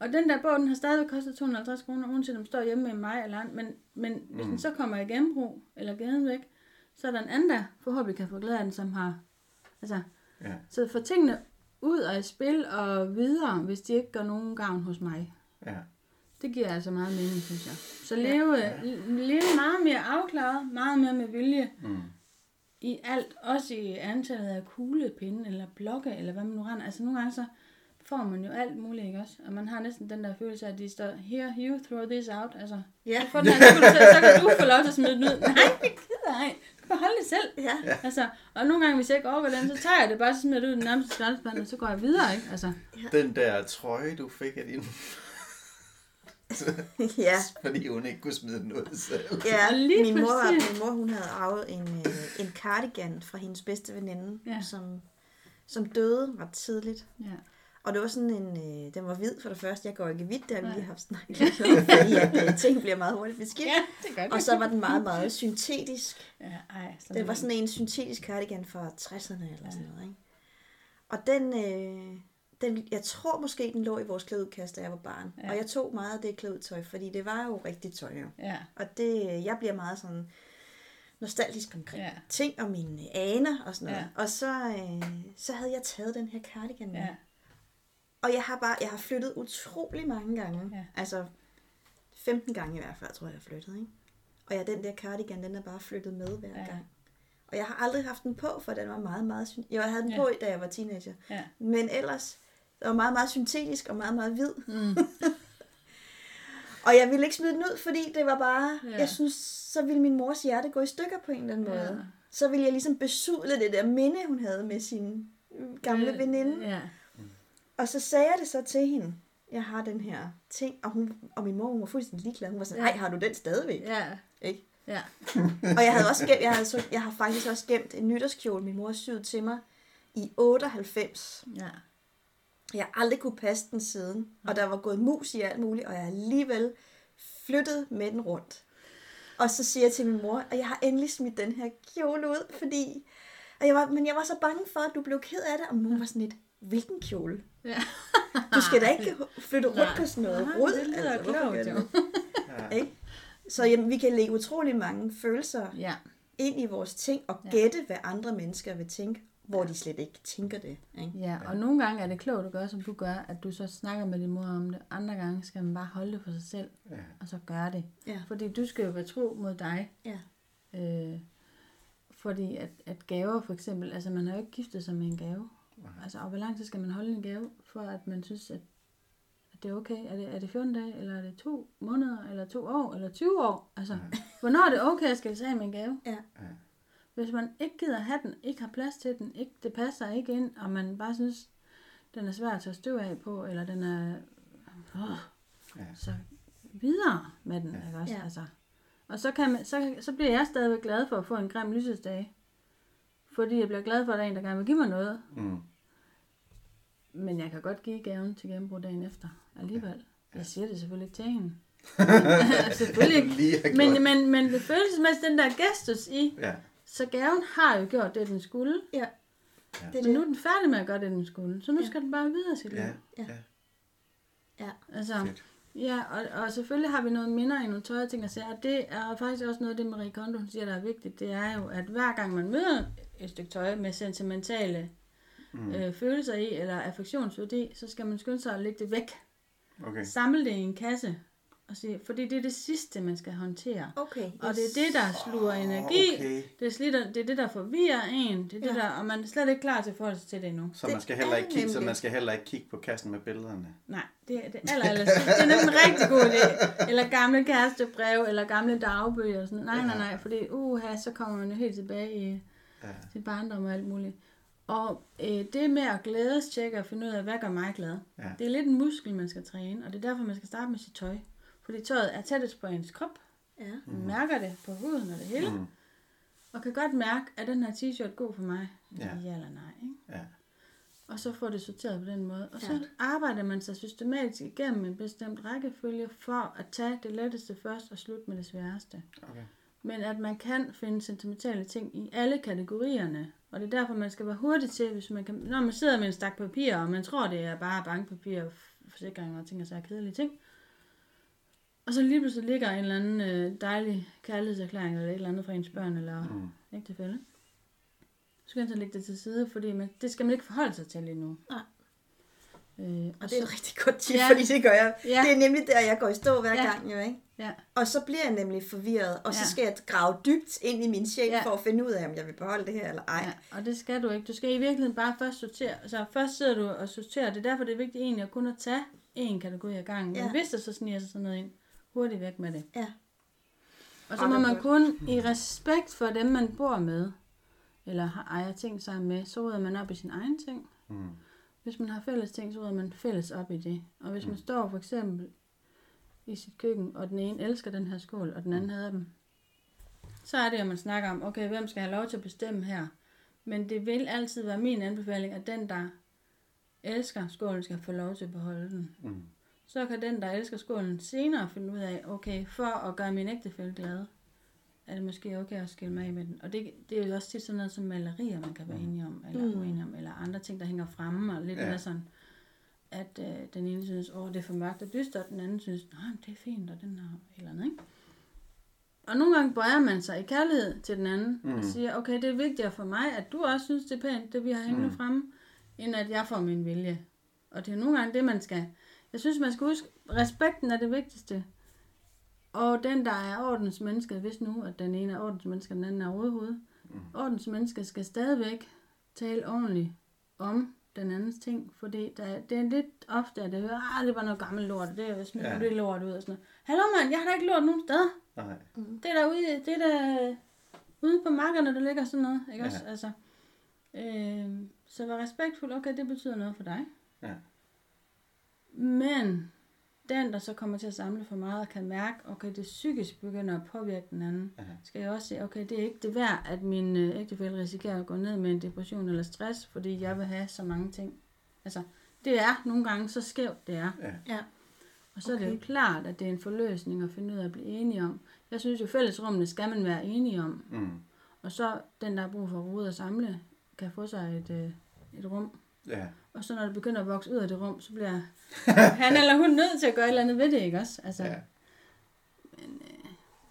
Og den der bog, den har stadig kostet 250 kroner, uanset om den står hjemme med mig eller andet. Men, men mm. hvis den så kommer i genbrug, eller gaden væk, så er der en anden, der forhåbentlig kan få glæde af den, som har... Altså, Ja. så få tingene ud og i spil og videre, hvis de ikke gør nogen gavn hos mig. Ja. Det giver altså meget mening, synes jeg. Så leve, ja. leve meget mere afklaret, meget mere med vilje, Mm. i alt, også i antallet af kuglepinde, eller blokke, eller hvad man nu render. Altså nogle gange så får man jo alt muligt, ikke også? Og man har næsten den der følelse af, at de står, here, you, throw this out. Altså, Ja. få den her, så, kan du, så kan du få lov til at smide den ud. Nej, jeg gider ej. Holde det selv. Ja. Altså, og nogle gange, hvis jeg ikke overgår den, så tager jeg det bare, så smider det ud i den nærmeste skraldespand, og så går jeg videre, ikke? Altså, Den der trøje, du fik af din... ja. Fordi hun ikke kunne smide den ud selv. Ja, Og lige min mor, min mor hun havde arvet en, øh, en cardigan fra hendes bedste veninde, Ja. som, som døde ret tidligt. ja. Og det var sådan en, øh, den var hvid for det første. Jeg går ikke hvidt, det har vi lige haft snakket lidt om, fordi at, øh, ting bliver meget hurtigt beskidt. ja, det gør det. Og så var den meget, meget syntetisk. Ja, ej, så Det var sådan en syntetisk cardigan fra 60'erne eller sådan noget, ikke? Og den, øh, den, jeg tror måske, den lå i vores klædekast, da jeg var barn. Ja. Og jeg tog meget af det klædetøj, fordi det var jo rigtigt tøj. Jo. Ja, Og det, jeg bliver meget sådan nostalgisk omkring Ja. ting og mine aner og sådan noget. Ja. Og så, øh, så havde jeg taget den her cardigan med. ja, Og jeg har bare, jeg har flyttet utrolig mange gange. Ja. Altså 15 gange i hvert fald, tror jeg, jeg har flyttet. Ikke? Og ja, den der cardigan, den er bare flyttet med hver Ja. gang. Og jeg har aldrig haft den på, for den var meget, meget... syn- Jeg havde den Ja. på, da jeg var teenager. ja. Men ellers, den var meget, meget syntetisk og meget, meget hvid. Mm. Og jeg ville ikke smide den ud, fordi det var bare... Ja. Jeg synes, så ville min mors hjerte gå i stykker på en eller anden måde. Ja. Så ville jeg ligesom besudle det der minde, hun havde med sin øh, gamle veninde. Ja, Og så sagde jeg det så til hende. Jeg har den her ting, og, hun, og min mor hun var fuldstændig ligeglad. Hun var sådan, nej, har du den stadigvæk? ja, Ikke? ja. Og jeg havde også gemt, jeg, havde, så, jeg har faktisk også gemt en nytårskjole, min mor syet til mig i 98. ja. Jeg har aldrig kunne passe den siden, og der var gået mus i alt muligt, og jeg har alligevel flyttet med den rundt. Og så siger jeg til min mor, at jeg har endelig smidt den her kjole ud, fordi... Og jeg var, men jeg var så bange for, at du blev ked af det, og hun var sådan lidt, hvilken kjole? Ja. Du skal da ikke flytte rundt Nej. på sådan noget Nej, rod. det lyder hvorfor klogt, jo. Ikke? Så jamen, vi kan lægge utrolig mange følelser Ja, ind i vores ting, og Ja. gætte, hvad andre mennesker vil tænke, hvor de slet ikke tænker det. Ikke? ja, og nogle gange er det klogt at gøre, som du gør, at du så snakker med din mor om det. Andre gange skal man bare holde det for sig selv, Ja. og så gøre det. Ja. Fordi du skal jo være tro mod dig. Ja. Øh, fordi at, at gaver for eksempel, altså man har jo ikke giftet sig med en gave. Altså, og hvor lang tid skal man holde en gave, for at man synes, at, at det er okay? Er det, er det 14 dage, eller er det to måneder, eller to år, eller 20 år? Altså, hvornår er det okay, at skal have med en gave? Ja. Hvis man ikke gider have den, ikke har plads til den, ikke, det passer ikke ind, og man bare synes, den er svær at tage støv af på, eller den er... Øh, Ja. Så videre med den, ikke også? Ja. Altså. Og så, kan man, så, så bliver jeg stadigvæk glad for at få en grim lysesdag. Fordi jeg bliver glad for, at der er en, der gerne vil give mig noget. Mm. Men jeg kan godt give gaven til genbrug dagen efter alligevel. Jeg siger det selvfølgelig ikke til hende. selvfølgelig ikke. Men, men, men det følelsesmæssigt, den der gestus i, Ja. så gaven har jo gjort det, den skulle. ja. Ja. Det er Men nu er det. den færdig med at gøre det, den skulle. Så nu Ja. skal den bare videre sit liv. Ja. Ja. ja. Ja. Altså, Fedt. ja, og, og selvfølgelig har vi nogle minder i nogle tøje ting at sige, og det er faktisk også noget af det, Marie Kondo siger, der er vigtigt, det er jo, at hver gang man møder et stykke tøj med sentimentale mm. øh, følelser i, eller affektionsværdi, så skal man skynde sig at lægge det væk. Okay. Samle det i en kasse, og sige, fordi det er det sidste, man skal håndtere. Okay. Og det er det, der sluger energi, okay. det, er slitter, det er det, der forvirrer en, det er det Ja. der, og man er slet ikke klar til at forholde sig til det endnu. Så Det man skal heller er ikke kigge, så man skal heller ikke kigge på kassen med billederne. Nej, det er det aller, aller. Det er nemlig en rigtig god idé. Eller gamle kærestebrev, eller gamle dagbøger og sådan noget. Nej, nej, nej, fordi uha, så kommer man jo helt tilbage i Ja. sit barndom og alt muligt. Og øh, det med at glædestjekke og finde ud af, hvad gør mig glad, Ja. det er lidt en muskel, man skal træne, og det er derfor, man skal starte med sit tøj. Fordi tøjet er tættest på ens krop, Ja. man mærker det på huden og det hele, Mm. og kan godt mærke, at den her t-shirt god for mig? Ja. ja eller nej, ikke? Ja. Og så får det sorteret på den måde. Og så Ja. arbejder man sig systematisk igennem en bestemt rækkefølge for at tage det letteste først og slutte med det sværeste. Okay. Men at man kan finde sentimentale ting i alle kategorierne. Og det er derfor, man skal være hurtig til, hvis man kan, når man sidder med en stak papir, og man tror, det er bare bankpapir, forsikringer og ting og så kedelige ting. Og så lige pludselig ligger en eller anden øh, dejlig kærlighedserklæring, eller et eller andet fra ens børn, eller Mm. ægtefælde. Så skal man så lægge det til side, fordi man, det skal man ikke forholde sig til lige nu. Nej. Øh, Og det er et rigtig godt tip, Ja. fordi det gør jeg. Ja. Det er nemlig der, jeg går i stå hver Ja. gang, jo, ikke? Ja, Og så bliver jeg nemlig forvirret, og så Ja. skal jeg grave dybt ind i min sjæl Ja. for at finde ud af, om jeg vil beholde det her eller ej. ja, og det skal du ikke. Du skal i virkeligheden bare først sortere. Altså først sidder du og sorterer. Det er derfor, det er vigtigt egentlig at kun at tage en kategori ad gangen. Men Ja. hvis der så sniger sig sådan noget ind, hurtigt væk med det. Ja. Og så må man kun i respekt for dem, man bor med, eller har ejer ting sammen med, så rydder man op i sin egen ting. Mm. Hvis man har fælles ting, så rydder man fælles op i det. Og hvis man står for eksempel i sit køkken, og den ene elsker den her skål, og den anden hader dem, så er det, at man snakker om, okay, hvem skal have lov til at bestemme her? Men det vil altid være min anbefaling, at den, der elsker skålen, skal få lov til at beholde den. Mm. Så kan den, der elsker skålen, senere finde ud af, okay, for at gøre min ægtefælle glad, er det måske okay at skille mig af med den. Og det, det er jo også tit sådan noget som malerier, man kan være enige om, eller mm. uenige om, eller andre ting, der hænger fremme, og lidt Ja. mere sådan, at øh, den ene synes, åh, det er for mørkt og dystert, og den anden synes, nej, det er fint, og den har eller andet, ikke? Og nogle gange bøjer man sig i kærlighed til den anden, mm. og siger, okay, det er vigtigere for mig, at du også synes, det er pænt, det vi har hængende mm. fremme, end at jeg får min vilje. Og det er nogle gange det, man skal... Jeg synes, man skal huske, respekten er det vigtigste. Og den, der er ordensmennesket, hvis nu, at den ene er ordensmenneske, og den anden er overhoved, mm. ordensmennesket skal stadigvæk tale ordentligt om den andens ting, fordi der, det er lidt ofte, at det hører, ah, det var noget gammelt lort, og det er jo smidt Ja. det lort ud og sådan noget. Hallo mand, jeg har da ikke lort nogen steder. Nej. Det er der ude, det er der ude på markerne, der ligger sådan noget, ikke Ja. også? Altså, øh, så vær respektfuld, okay, det betyder noget for dig. Ja. Men den, der så kommer til at samle for meget og kan mærke, okay, det psykisk begynder at påvirke den anden, Ja. skal jeg også sige, okay, det er ikke det værd, at min øh, ægtefælle risikerer at gå ned med en depression eller stress, fordi jeg vil have så mange ting. Altså, det er nogle gange så skævt, det er. Ja. Ja. Og så okay. er det jo klart, at det er en forløsning at finde ud af at blive enige om. Jeg synes jo, fællesrummene skal man være enige om. Mm. Og så den, der har brug for at rode og samle, kan få sig et, øh, et rum. Ja. Og så når det begynder at vokse ud af det rum, så bliver han eller hun nødt til at gøre et eller andet ved det, ikke også? Altså, Ja.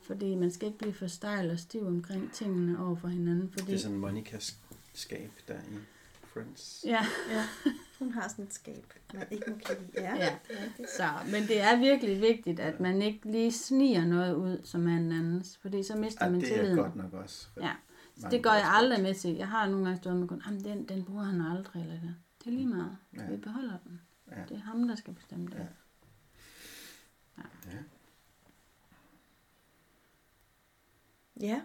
Fordi man skal ikke blive for stejl og stiv omkring tingene over for hinanden. Fordi, Det er sådan Monikas skab der i Friends. Ja, ja. Hun har sådan et skab, man ikke må kigge. Ja, Ja. så, men det er virkelig vigtigt, at man ikke lige sniger noget ud, som er en andens. Fordi så mister Ja, man det er tilliden. godt nok også. Ja. Så det går jeg aldrig med til. Jeg har nogle gange stået med kun, jamen den, den bruger han aldrig, eller det. Det er lige meget. Ja. Vi beholder den. Ja. Det er ham, der skal bestemme det. Ja. Ja. Ja. Ja.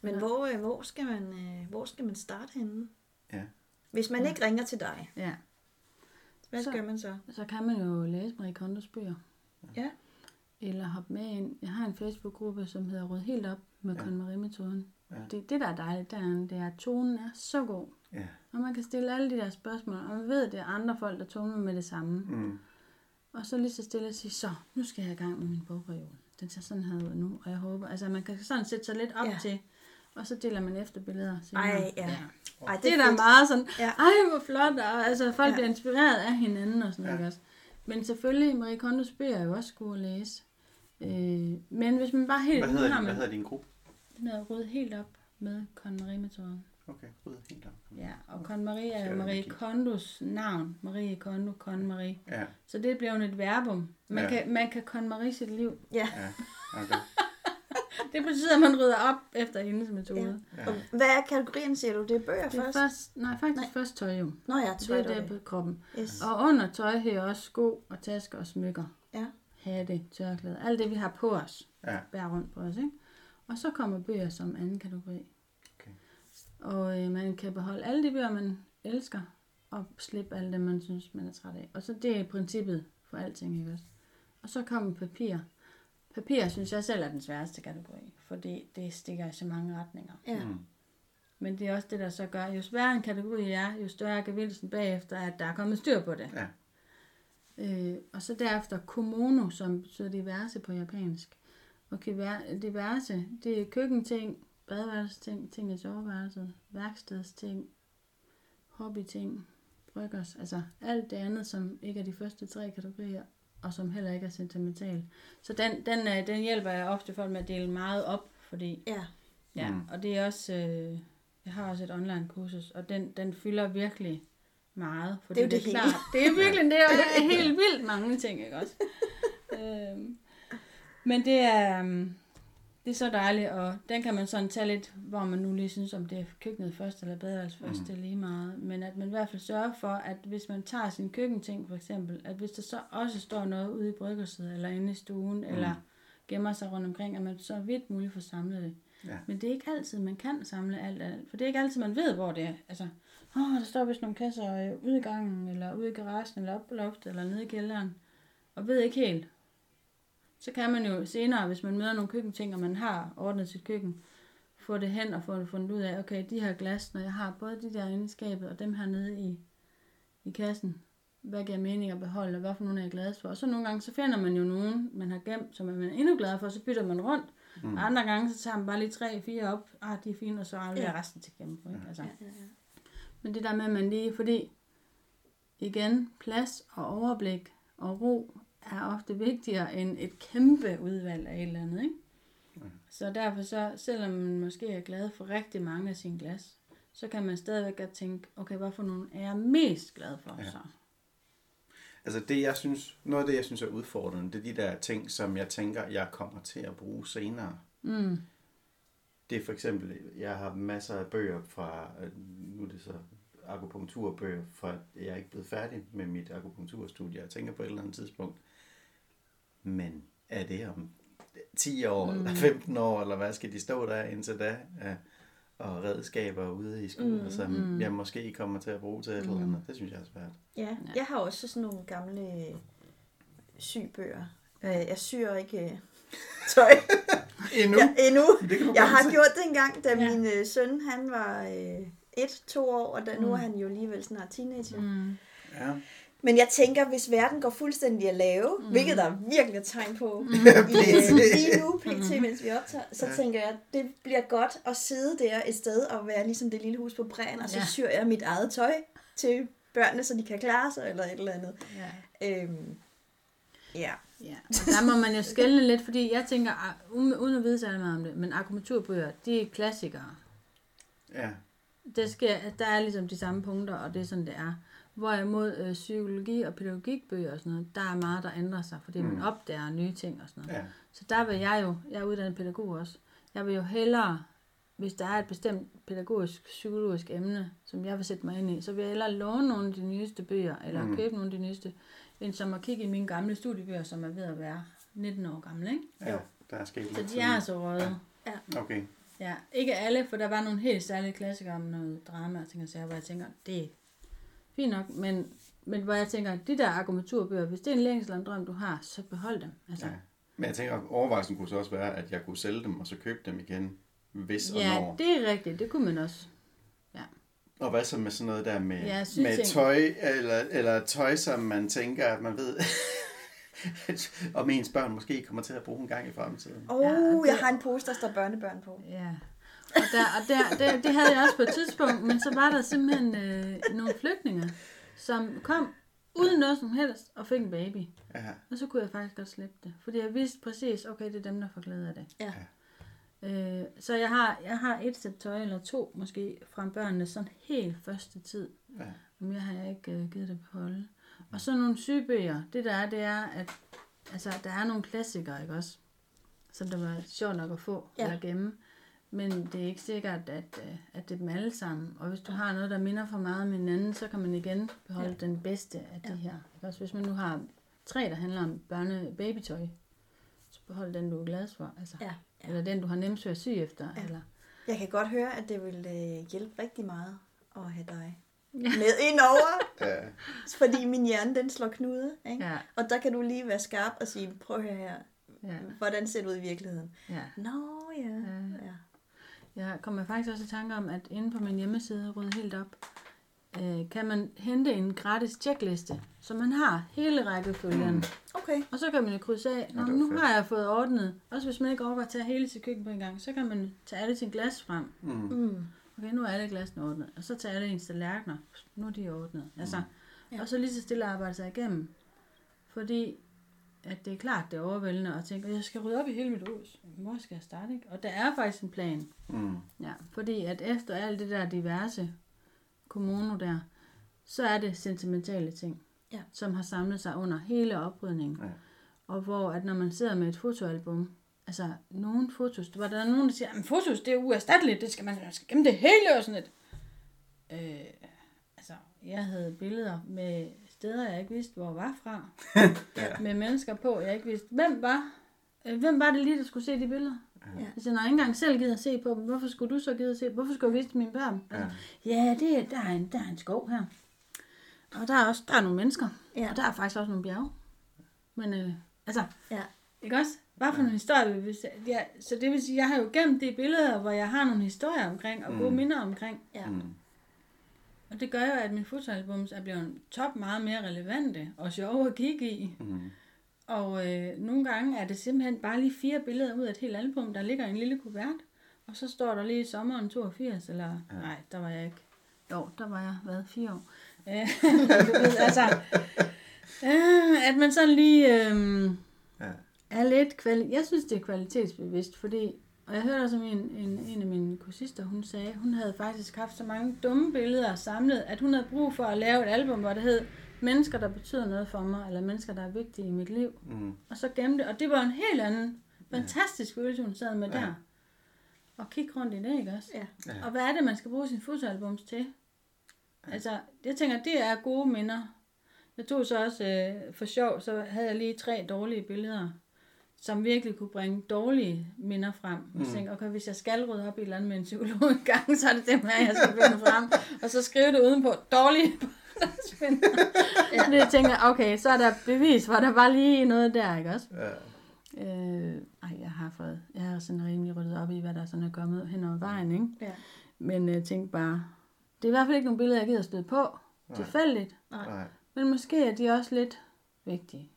Men Ja. hvor, øh, hvor, skal man, øh, hvor skal man starte henne? Ja. Hvis man Ja. ikke ringer til dig, ja. hvad Så- gør man så? Så kan man jo læse Marie Kondos bøger. Ja. Eller hoppe med ind. Jeg har en Facebook-gruppe, som hedder Rød Helt Op med Ja. ja. KonMarie-metoden. Ja. Det, det, der er dejligt derinde, det er, at tonen er så god. Ja. Og man kan stille alle de der spørgsmål, og man ved, at det er andre folk, der tumler med det samme. Mm. Og så lige så stille at sige, så, nu skal jeg i gang med min bogreol. Den ser sådan her ud nu, og jeg håber, altså man kan sådan sætte sig lidt op Ja. ja. til, og så deler man efterbilleder. senere. Ej, ja. Ej, Det er da meget sådan, Ja. ej hvor flot, og altså folk Ja. ja. bliver inspireret af hinanden og sådan Ja. noget ja. også. Men selvfølgelig, Marie Kondos bøger er jo også gode at læse. Øh, men hvis man bare helt... Hvad hedder, din, hvad hedder din gruppe? Den hedder Rød helt op med Con Marie-metoden. Okay, ryd helt op. Ja, og Con Marie er jo Marie. Kondos navn. Marie Kondo, Con Marie. Ja, Så det bliver jo et verbum. Man, Ja. kan, man kan Con Marie sit liv. Ja. ja. Okay. Det betyder, at man rydder op efter hendes metode. Ja. Ja. Og hvad er kategorien, siger du? Det er bøger Det er først? først, nej, faktisk Nej. først tøj jo. Nå ja, Det tøj, er det det på kroppen. Yes. Og under tøj hører også sko og tasker og smykker. Ja. Hatte, tørklæder. Alt det, vi har på os. Ja. Bærer rundt på os, ikke? Og så kommer bøger som anden kategori. Okay. Og øh, man kan beholde alle de bøger, man elsker, og slippe alle dem, man synes, man er træt af. Og så det er princippet for alting, ikke også? Og så kommer papir. Papir synes jeg selv er den sværeste kategori, fordi det stikker i så mange retninger. Ja. Mm. Men det er også det, der så gør, jo sværere en kategori er, jo større er gevinsten bagefter, at der er kommet styr på det. Ja. Øh, og så derefter komono, som betyder diverse på japansk. Og diverse, det er køkkenting, badeværelsesting, ting i soveværelset, værkstedsting, hobbyting, bryggers, altså alt det andet, som ikke er de første tre kategorier, og som heller ikke er sentimental. Så den, den, øh, den hjælper jeg ofte folk med at dele meget op, fordi Ja. Ja, Mm. og det er også, øh, jeg har også et online kursus, og den, den fylder virkelig meget. Det er jo det hele. klart, det er virkelig, det er jo helt vildt mange ting, ikke også? øhm, men det er, øhm, det er så dejligt, og den kan man sådan tage lidt, hvor man nu lige synes, om det er køkkenet først eller badeværelset først, Mm. det er lige meget. Men at man i hvert fald sørger for, at hvis man tager sin køkkenting for eksempel, at hvis der så også står noget ude i bryggerset, eller inde i stuen, mm. eller gemmer sig rundt omkring, at man så vidt muligt får samlet det. Ja. Men det er ikke altid, man kan samle alt, alt. For det er ikke altid, man ved, hvor det er. Altså, åh, der står vist nogle kasser øh, ude i gangen, eller ude i garagen, eller op på loftet, eller nede i kælderen. Og ved ikke helt. Så kan man jo senere, hvis man møder nogle køkkenting, og man har ordnet sit køkken, få det hen og få det fundet ud af, okay, de her glas, når jeg har både de der skabet, og dem her nede i, i kassen, hvad giver mening at beholde, og hvad for nogle er jeg glad for. Og så nogle gange, så finder man jo nogen, man har gemt, som man er endnu glad for, og så bytter man rundt. Mm. Og andre gange, så tager man bare lige tre, fire op, ah, de er fine, og så afleverer Ja. resten til genbrug. Ikke? Altså. Ja, ja, ja. Men det der med, at man lige, fordi igen, plads og overblik og ro er ofte vigtigere end et kæmpe udvalg af et eller andet, ikke? Så derfor så, selvom man måske er glad for rigtig mange af sine glas, så kan man stadigvæk godt tænke, okay, hvad for nogle er jeg mest glad for Ja. så? Altså det, jeg synes, noget af det, jeg synes er udfordrende, det er de der ting, som jeg tænker, jeg kommer til at bruge senere. Mm. Det er for eksempel, jeg har masser af bøger fra, øh, nu er det så akupunkturbøger, fra jeg er ikke blevet færdig med mit akupunkturstudie. Jeg tænker på et eller andet tidspunkt, men er det om 10 år, mm. eller 15 år, eller hvad skal de stå der indtil da? Ja. Og redskaber ude i skolen, mm, som mm. jeg måske kommer til at bruge til et eller andet. Det synes jeg er svært. Ja, jeg har også sådan nogle gamle sygebøger. Øh, Jeg syr ikke øh, tøj Endnu? ja, endnu. Jeg har gjort det engang, da Ja. min øh, søn han var øh, et, to år, og da, nu er han jo alligevel snart teenager. Mm. Ja. Men jeg tænker, hvis verden går fuldstændig at lave, mm. hvilket der er virkelig er tegn på mm. I, lige nu, pt, mens vi optager, så Ja. tænker jeg, at det bliver godt at sidde der et sted og være ligesom det lille hus på bræen, og så Ja. syr jeg mit eget tøj til børnene, så de kan klare sig, eller et eller andet. Ja. Øhm, ja. Ja, og der må man jo skælne lidt, fordi jeg tænker, ah, uden, uden at vide særlig meget om det, men akupunkturbøger, de er klassikere. Ja. Det sker, der er ligesom de samme punkter, og det er sådan, det er. Hvorimod øh, psykologi og pædagogikbøger og sådan noget, der er meget, der ændrer sig, fordi mm. man opdager nye ting og sådan noget. Ja. Så der vil jeg jo, jeg er uddannet pædagog også, jeg vil jo hellere, hvis der er et bestemt pædagogisk, psykologisk emne, som jeg vil sætte mig ind i, så vil jeg hellere låne nogle af de nyeste bøger, eller mm. købe nogle af de nyeste, end som at kigge i mine gamle studiebøger, som er ved at være 19 år gamle, ikke? ja. Der er sket Så de er altså røde. Okay. Ja, ikke alle, for der var nogle helt særlige klassikere om noget drama og ting og sager, hvor jeg tænker, det fint nok, men, men hvor jeg tænker, de der argumenturbøger, hvis det er en længsel og en drøm, du har, så behold dem. Altså, Ja. Men jeg tænker, overvejelsen kunne så også være, at jeg kunne sælge dem, og så købe dem igen, hvis og ja, når. det er rigtigt, det kunne man også. Og hvad så med sådan noget der med, Ja, med tøj, eller, eller tøj, som man tænker, at man ved, om ens børn måske kommer til at bruge en gang i fremtiden. Oh, Ja, ja, og det- jeg har en pose, der står børnebørn på. Ja. Og, der, og der, det, det havde jeg også på et tidspunkt, men så var der simpelthen øh, nogle flygtninge, som kom uden noget som helst og fik en baby. Ja. Og så kunne jeg faktisk godt slippe det. Fordi jeg vidste præcis, okay, det er dem, der får glæde af det. Ja. Øh, så jeg har, jeg har et sæt tøj, eller to måske, fra børnene, sådan helt første tid. Ja. Men jeg har ikke øh, givet det beholde. Og så nogle sygebøger. Det der er, det er, at altså, der er nogle klassikere, ikke også? Som det var sjovt nok at få Ja. ja. eller gemme. Men det er ikke sikkert, at, øh, at det er dem alle sammen. Og hvis du har noget, der minder for meget om hinanden, så kan man igen beholde ja. den bedste af de her. Også? Hvis man nu har tre, der handler om børne babytøj, så behold den, du er glad for. Altså. Ja. Eller den, du har nemt ved at sy efter. Ja. Eller, Jeg kan godt høre, at det vil øh, hjælpe rigtig meget at have dig med indover, Ja. fordi min hjerne den slår knude. Ikke? ja, Og der kan du lige være skarp og sige, prøv at høre her, ja, hvordan ser det ud i virkeligheden? ja. Nå ja, ja. Jeg kommer faktisk også i tanke om, at inde på min hjemmeside, Rød Helt Op, øh, kan man hente en gratis checkliste, så man har hele rækkefølgen. Mm. Okay. Og så kan man jo krydse af, Nå, nu fedt. har jeg fået ordnet. Også hvis man ikke overgår at tage hele sit køkken på en gang, så kan man tage alle sine glas frem. Mm. Mm. Okay, nu er alle glasene ordnet. Og så tager alle ens tallerkener. Nu er de ordnet. Altså, Ja. Og så lige så stille arbejde sig igennem. Fordi at det er klart, det er overvældende at tænke, jeg skal rydde op i hele mit hus. Hvor skal jeg starte, ikke? Og der er faktisk en plan. Mm. Ja, fordi at efter alt det der diverse kommune der, så er det sentimentale ting, Ja. som har samlet sig under hele oprydningen. Ja. Og hvor, at når man sidder med et fotoalbum, altså nogle fotos, var der nogen, der siger, at fotos, det er uerstatteligt, det skal man, man skal gemme det hele og sådan et. Øh, altså, jeg havde billeder med steder, jeg ikke vidste, hvor var fra. Ja. Med mennesker på, jeg ikke vidste, hvem var. Øh, hvem var det lige, der skulle se de billeder? Ja. Altså, når jeg ikke engang selv gider at se på dem, hvorfor skulle du så gide at se Hvorfor skulle jeg vise mine børn? Altså, ja, det, er- der, er en, der er en skov her. Og der er også der er nogle mennesker. Ja. Og der er faktisk også nogle bjerge. Men øh, altså, Ja. ikke også? Hvad for nogle historier vil vi se? Ja, så det vil sige, jeg har jo gemt de billeder, hvor jeg har nogle historier omkring, og gode minder omkring. Ja. Mm. Og det gør jo, at mine fotoalbums er blevet top meget mere relevante og sjove at kigge i. Mm. Og øh, nogle gange er det simpelthen bare lige fire billeder ud af et helt album, der ligger i en lille kuvert. Og så står der lige sommeren 82, eller ja. nej, der var jeg ikke. Jo, der var jeg, hvad, fire år. Øh, ved, altså, øh, at man sådan lige øh, Ja. er lidt kvali- Jeg synes, det er kvalitetsbevidst, fordi, og jeg hørte også en, en, en af mine kursister, hun sagde, hun havde faktisk haft så mange dumme billeder samlet, at hun havde brug for at lave et album, hvor det hed Mennesker, der betyder noget for mig, eller mennesker, der er vigtige i mit liv. Mm. Og så gemme det. Og det var en helt anden, fantastisk følelse, hun sad med Ja. der. Og kigge rundt i det, ikke også? Ja. Ja. Og hvad er det, man skal bruge sin fotoalbums til? Altså, jeg tænker, det er gode minder. Jeg tog så også, øh, for sjov, så havde jeg lige tre dårlige billeder, som virkelig kunne bringe dårlige minder frem. Og Mm. tænkte, okay, hvis jeg skal rydde op i et eller andet med en psykolog en gang, så er det dem her, jeg skal finde frem. Og så skrive det udenpå, dårlige ja. Det jeg tænker, okay, så er der bevis, for der var lige noget der, ikke også? Ja. Øh, ej, jeg har fået, jeg har sådan rimelig ryddet op i, hvad der sådan er kommet hen over vejen, ikke? Ja. Men jeg tænkte bare, det er i hvert fald ikke nogle billeder, jeg gider støde på, tilfældigt. Nej. Men måske er de også lidt vigtige,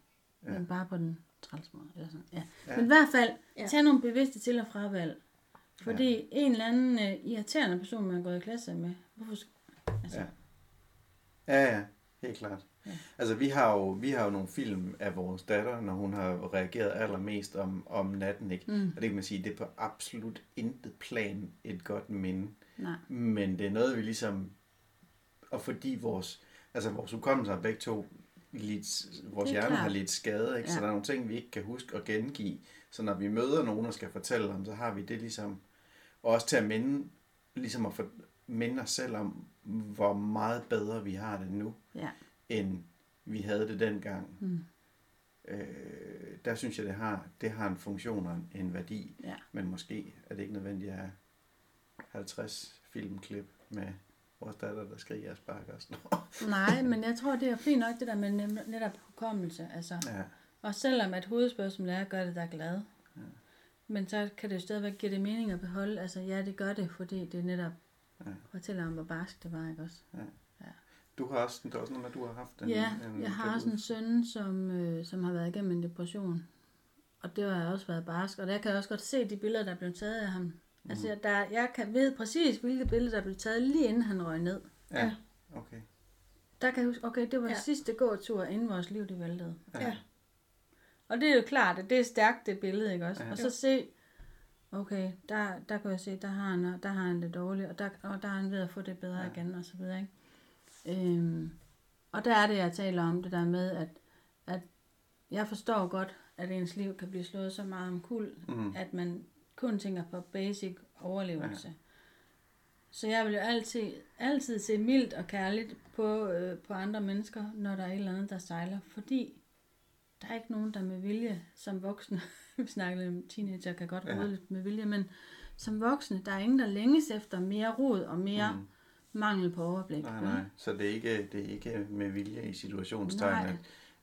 ja. men bare på den træls måde. Eller sådan. Ja. Ja. Men i hvert fald, Ja. tag nogle bevidste til- og fravalg. Fordi ja. en eller anden uh, irriterende person, man er gået i klasse med, hvorfor altså, Ja. ja. Ja, helt klart. Ja. Altså, vi har, jo, vi har jo nogle film af vores datter, når hun har reageret allermest om, om natten, ikke? Mm. Og det kan man sige, det er på absolut intet plan et godt minde. Nej. Men det er noget, vi ligesom... Og fordi vores, altså vores hukommelse har begge to lidt, vores er hjerne har lidt skade, ikke? så Ja. der er nogle ting, vi ikke kan huske at gengive. Så når vi møder nogen, der skal fortælle om, så har vi det ligesom... Og også til at minde, ligesom at for, minde os selv om, hvor meget bedre vi har det nu, Ja. end vi havde det dengang. Mm. Øh, der synes jeg, det har, det har en funktion og en, en værdi. Ja. Men måske er det ikke nødvendigt at have 50 filmklip med vores datter, der skriger og sparker og sådan noget. Nej, men jeg tror, det er fint nok, det der med netop hukommelse. Altså, Ja, Og selvom at hovedspørgsmålet er, gør det dig glad. Ja. Men så kan det jo stadigvæk give det mening at beholde. Altså ja, det gør det, fordi det netop Ja. ja. fortæller om, hvor barsk det var, ikke også? du har også, det er også noget med, at du har haft en, ja, en jeg har også en søn, som, øh, som har været igennem en depression. Og det har også været barsk. Og der kan jeg også godt se de billeder, der er blevet taget af ham. Mm. Altså, der, jeg kan ved præcis, hvilke billeder, der blev taget lige inden han røg ned. Ja, okay. Der kan jeg huske, okay, det var ja. Ja. sidste gåtur, inden vores liv det væltede. Ja. Og det er jo klart, at det er stærkt, det billede, ikke også? Ja. Ja. Og så se, okay, der, der kan jeg se, der har han, der har han det dårligt, og der, og der er han ved at få det bedre Ja. ja. igen, og så videre, ikke? Øhm, og der er det, jeg taler om, det der med, at, at jeg forstår godt, at ens liv kan blive slået så meget om kul, Mm. at man kun tænker på basic overlevelse. Ja. Så jeg vil jo altid, altid se mildt og kærligt på, øh, på andre mennesker, når der er et eller andet, der sejler. Fordi der er ikke nogen, der med vilje som voksne, vi snakkede om teenager, kan godt Ja. rode lidt med vilje, men som voksne, der er ingen, der længes efter mere rod og mere Mm. mangel på overblik. Nej, nej. Så det er ikke, det er ikke med vilje i situationstegn, Nej.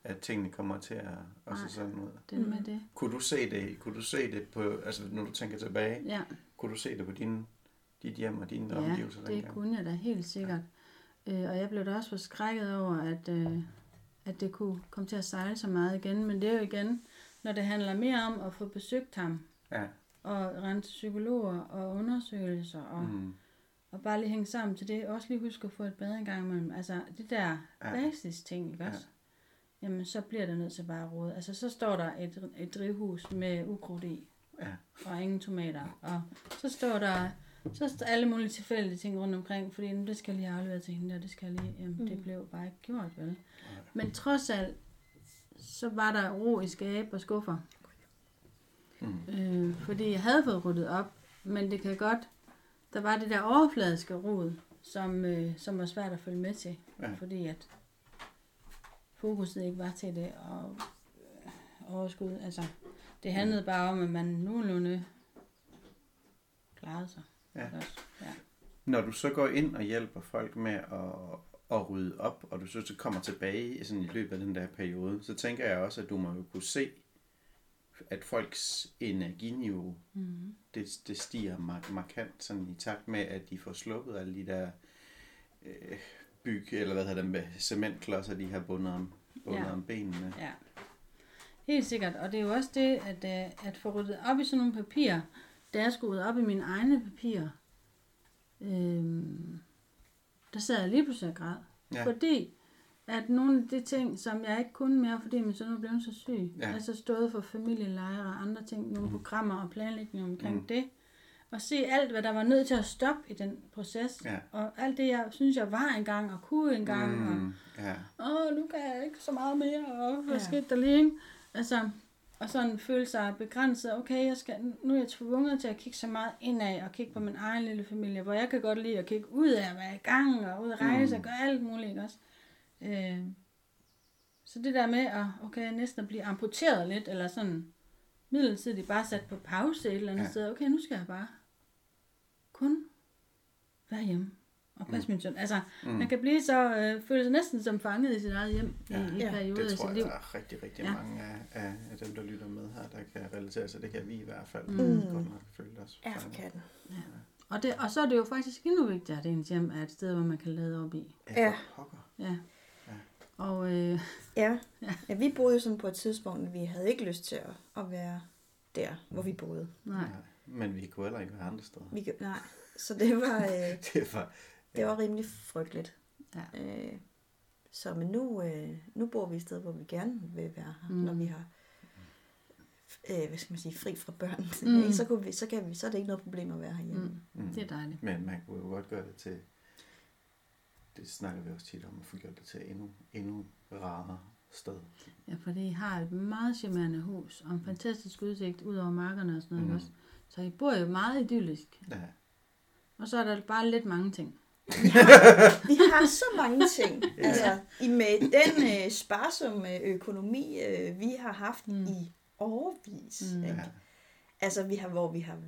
At, tingene kommer til at, se Nej. sådan ud. Det er med det. Kunne du se det, kunne du se det på, altså når du tænker tilbage, Ja. kunne du se det på din, dit hjem og dine Ja, omgivelser det dengang? kunne jeg da helt sikkert. Øh, og jeg blev da også forskrækket over, at, øh, at det kunne komme til at sejle så meget igen. Men det er jo igen, når det handler mere om at få besøgt ham, Ja. og rent til psykologer og undersøgelser, og, mm. Mm. og bare lige hænge sammen til det. Også lige huske at få et bad en gang imellem. Altså, det der Ja. basis ting, ikke også? Jamen, så bliver det nødt til bare at råde. Altså, så står der et, et drivhus med ukrudt i, Ja. og ingen tomater. Og så står der Så der alle mulige tilfældige ting rundt omkring, fordi "Jamen, det skal jeg lige aflevere til hende, og det skal jeg lige, jamen, mm. det blev bare ikke gjort, vel? Men trods alt, så var der ro i skab og skuffer. Mm. Øh, fordi jeg havde fået ryddet op, men det kan godt, der var det der overfladiske rod, som, øh, som var svært at følge med til, Ja. fordi at fokuset ikke var til det, og øh, overskud, altså, det handlede bare om, at man nogenlunde klarede sig. Ja. Også. ja. Når du så går ind og hjælper folk med at, at rydde op, og du så så kommer tilbage sådan i løbet af den der periode, så tænker jeg også, at du må jo kunne se, at folks energiniveau, Mm. det, det stiger mark- markant sådan i takt med, at de får sluppet alle de der øh, byg, eller hvad hedder det, med cementklodser, de har bundet om, bundet Ja. om benene. Ja. Helt sikkert. Og det er jo også det, at, øh, at få ryddet op i sådan nogle papirer, da jeg skulle rydde op i mine egne papirer, øhm, der sad jeg lige pludselig og græd. Ja. Fordi at nogle af de ting, som jeg ikke kunne mere, fordi min søn var blevet så syg, Ja. altså stået for familielejre og andre ting, nogle mm. programmer og planlægning omkring mm. det, og se alt, hvad der var nødt til at stoppe i den proces, Ja. og alt det, jeg synes, jeg var engang og kunne engang, og Mm, ja. åh, nu kan jeg ikke så meget mere, og hvad Ja. skete der lige, ikke? Altså, og sådan føle sig begrænset. Okay, jeg skal, nu er jeg tvunget til at kigge så meget indad og kigge på min egen lille familie, hvor jeg kan godt lide at kigge ud af at være i gang og ud at rejse Mm. og gøre alt muligt, ikke også? Øh, så det der med at, okay, næsten at blive amputeret lidt, eller sådan midlertidigt bare sat på pause et eller andet Ja. ja. sted. Okay, nu skal jeg bare kun være hjemme og passe mm. min søn. Altså, Mm. man kan blive så, øh, føle sig næsten som fanget i sit eget hjem Ja. i, i Ja, perioder Det af tror sit jeg, liv. der er rigtig, rigtig Ja. mange af, af, af dem, der lytter med her, der kan relatere sig. Det kan vi i hvert fald Mm. godt nok føle os. Ja, for fanget. katten. Og, det, og så er det jo faktisk endnu vigtigere, at ens hjem er et sted, hvor man kan lade op i. Ja, Ja. Ja. Ja. Og øh, Ja. Ja. ja, vi boede jo sådan på et tidspunkt, at vi havde ikke lyst til at, at være der, hvor vi boede. nej, Nej. Men vi kunne heller ikke være andre steder. Vi, kan- nej, så det var, øh, Det var, det var rimelig frygteligt. Ja. Øh, så men nu, øh, nu bor vi et sted, hvor vi gerne vil være her, Mm. når vi har øh, hvad skal man sige, fri fra børn. Mm. så, kunne vi, så, kan vi, så er det ikke noget problem at være herhjemme. mm, mm. det er dejligt. Men man kunne jo godt gøre det til, det snakker vi også tit om, at få gjort det til endnu, endnu rarere sted. Ja, fordi I har et meget charmerende hus, og en fantastisk udsigt ud over markerne og sådan noget. Mm. Mm. Også. Så I bor jo meget idyllisk. Ja. Og så er der bare lidt mange ting. Vi har så mange ting. altså, i med den øh, sparsomme økonomi, øh, vi har haft Mm. mm. i årvis. Mm. Mm. ja. Altså, vi har, hvor vi har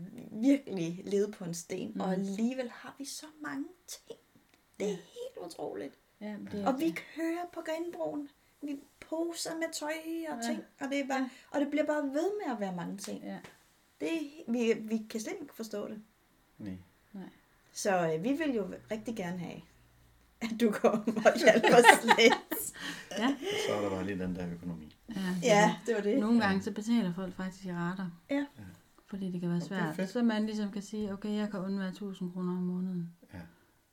virkelig levet på en sten, Mm. mm. og alligevel har vi så mange ting. Det er helt utroligt. Ja, det, Og vi kører på Grindbroen. Vi poser med tøj og Ja. ting, og det, er bare, og det bliver bare ved med at være mange ting. Ja, Det, er- vi, vi kan slet ikke forstå det. Nej. Så øh, vi vil jo rigtig gerne have, at du kommer og hjælper os lidt. ja, Så er der bare lige den der økonomi. ja, ja, det var det. Nogle gange så betaler folk faktisk i rater. Ja. Fordi det kan være det svært. så man ligesom kan sige, okay, jeg kan undvære 1000 kroner om måneden.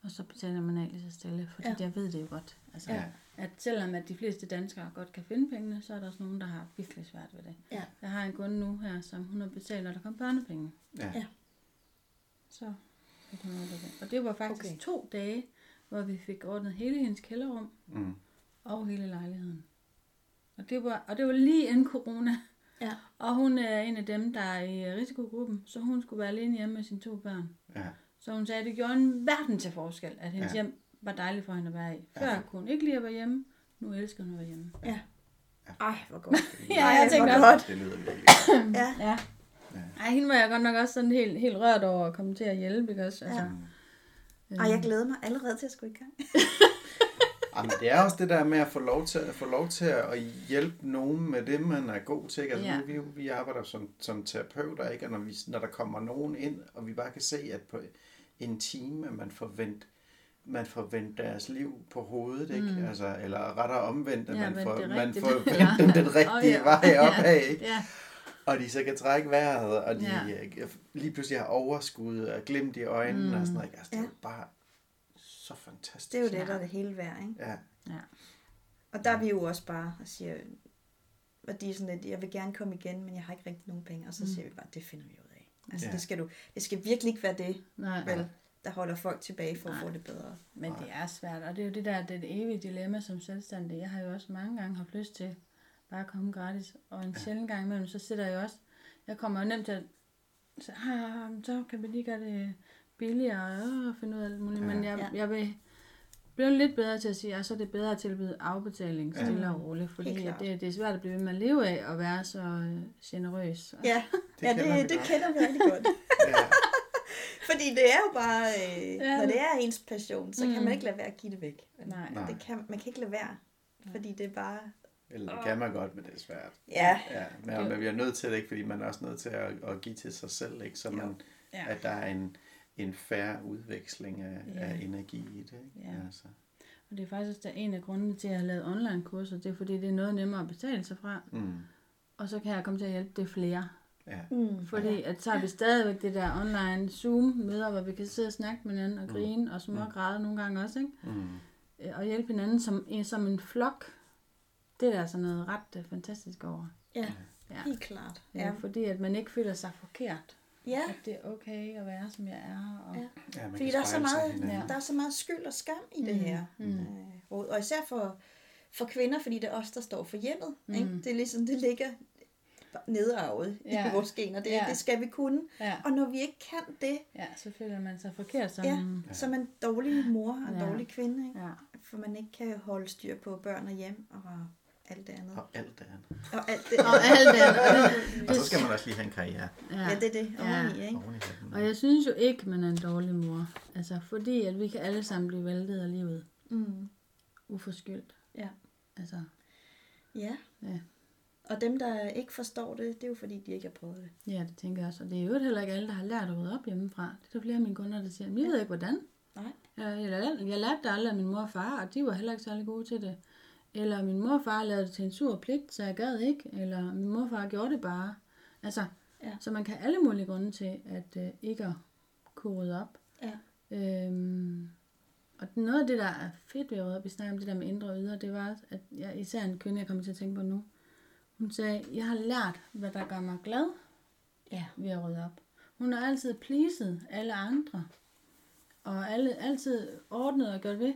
Og så betaler man af lige så stille, fordi Ja. jeg ved det jo godt. Altså, Ja. at selvom at de fleste danskere godt kan finde pengene, så er der også nogen, der har virkelig svært ved det. Ja. Jeg har en kunde nu her, som hun har betalt, når der kom børnepenge. Ja. Ja. Så fik hun det. Og det var faktisk Okay. to dage, hvor vi fik ordnet hele hendes kælderrum Mm. og hele lejligheden. Og det var, og det var lige inden corona. Ja. Og hun er en af dem, der er i risikogruppen, så hun skulle være alene hjemme med sine to børn. Ja. Så hun sagde, at det gjorde en verden til forskel, at hendes Ja. ja. hjem var dejligt for hende at være i. Før Ja. kunne hun ikke lide at være hjemme, nu elsker hun at være hjemme. Ej, hvor godt. Ja, Ej, jeg tænkte også, godt. Det lyder virkelig. Ja. ja. Ja. Ej, hende var jeg godt nok også sådan helt, helt rørt over at komme til at hjælpe, ikke også? Altså, Ja. Ej, jeg glæder mig allerede til at skulle i gang. Jamen, det er også det der med at få lov til, at få lov til at hjælpe nogen med det, man er god til. Altså, Ja. ja. vi, vi arbejder som, som terapeuter, ikke? Og når, vi, når der kommer nogen ind, og vi bare kan se, at på en time, at man får vendt, man får vendt deres liv på hovedet, ikke? Mm. Altså, eller rettere omvendt, at Ja, man, får, det man får vendt dem den rigtige Åh, ja. vej Ja. opad, ikke? Ja, Og de så kan trække vejret, og de Ja. ja. lige pludselig har overskud og glimt i øjnene Mm. og sådan noget. ikke? Altså, det er Ja. jo bare så fantastisk. Det er jo det, Ja. der er det hele værd, ikke? Ja, ja. Og der er vi jo også bare og siger, at de er sådan lidt, jeg vil gerne komme igen, men jeg har ikke rigtig nogen penge. Og så Mm. siger vi bare, det finder vi af. Altså, Ja. det, skal du, det skal virkelig ikke være det, Nej, vel, der holder folk tilbage for at Nej. få det bedre. men det er svært, og det er jo det der, det, er det evige dilemma som selvstændig. Jeg har jo også mange gange haft lyst til bare at komme gratis, og en sjældent gang imellem, så sidder jeg også, jeg kommer jo nemt til at, så, ah, så kan vi lige gøre det billigere, og finde ud af alt muligt, men jeg, Ja. jeg vil blive lidt bedre til at sige, at så er det bedre at tilbyde afbetaling Ja. stille og roligt, fordi at det, det er svært at blive ved med at leve af og være så øh, generøs. Ja, Det ja kender vi det, det godt. kender vi rigtig godt. Ja. Fordi det er jo bare, øh, Ja. ja. når det er ens passion, så kan Mm. man ikke lade være at give det væk. Nej. Nej. Det kan, man kan ikke lade være, fordi det er bare... Eller det kan man godt, men det er svært. Ja, Ja, men man bliver nødt til det, ikke? fordi man er også nødt til at, at give til sig selv, ikke? så man, Ja. at der er en, en færre udveksling af, Ja. af energi i det. Ikke? Ja. Altså. Og det er faktisk der en af grundene til, at jeg har lavet online kurser, det er fordi, det er noget nemmere at betale sig fra, Mm. og så kan jeg komme til at hjælpe det flere. Ja. mm. Fordi at så har vi stadigvæk det der online Zoom-møder, hvor vi kan sidde og snakke med hinanden og grine og små græde nogle gange også, ikke? Mm. Øh, Og hjælpe hinanden som, en- som en flok. Det er der altså noget ret øh, fantastisk over. ja, Ja. helt klart. Ja. Ja, Fordi at man ikke føler sig forkert. Ja. At det er okay at være, som jeg er. Og... Ja. Ja, Fordi der er, så meget. Ja. der er så meget skyld og skam i det Mm, her. mm. Øh, råd. og især for, for kvinder, fordi det er os, der står for hjemmet. Mm. Ikke? Det er ligesom, det ligger nedarvet Ja. i vores gener. Det, Ja. det skal vi kunne. Ja. Og når vi ikke kan det, ja, så føler man sig forkert som... ja, så er man en dårlig mor og en Ja. dårlig kvinde. Ikke? ja. For man ikke kan holde styr på børn og hjem og alt det andet. Og alt det andet. Og alt det Og alt det andet. Og så skal man også lige have en karriere Ja. Ja, det er det. Ja. Oveni, ikke? oven i hatten. Og jeg synes jo ikke, man er en dårlig mor. Altså, fordi at vi kan alle sammen blive væltet af livet. Mm. Uforskyldt. Ja. Altså, ja. Ja. Og dem, der ikke forstår det, det er jo fordi, de ikke har prøvet det. ja, det tænker jeg også. Og det er jo heller ikke alle, der har lært at rydde op hjemmefra. Det er der flere af mine kunder, der siger, men jeg ved ikke, hvordan. Nej. Jeg, jeg, jeg, jeg lærte det aldrig af min mor og far, og de var heller ikke særlig gode til det. Eller min mor og far lavede det til en sur pligt, så jeg gad ikke. Eller min mor og far gjorde det bare. Altså, Ja. så man kan alle mulige grunde til, at øh, ikke at kunne rydde op. Ja. Øhm, og noget af det, der er fedt ved at rydde op, vi snakker om det der med indre og ydre, det var, at jeg, især en kvinde, jeg kommer til at tænke på nu, hun sagde, jeg har lært, hvad der gør mig glad Ja. ved at rydde op. Hun har altid pleaset alle andre, og alle, altid ordnet og gjort ved.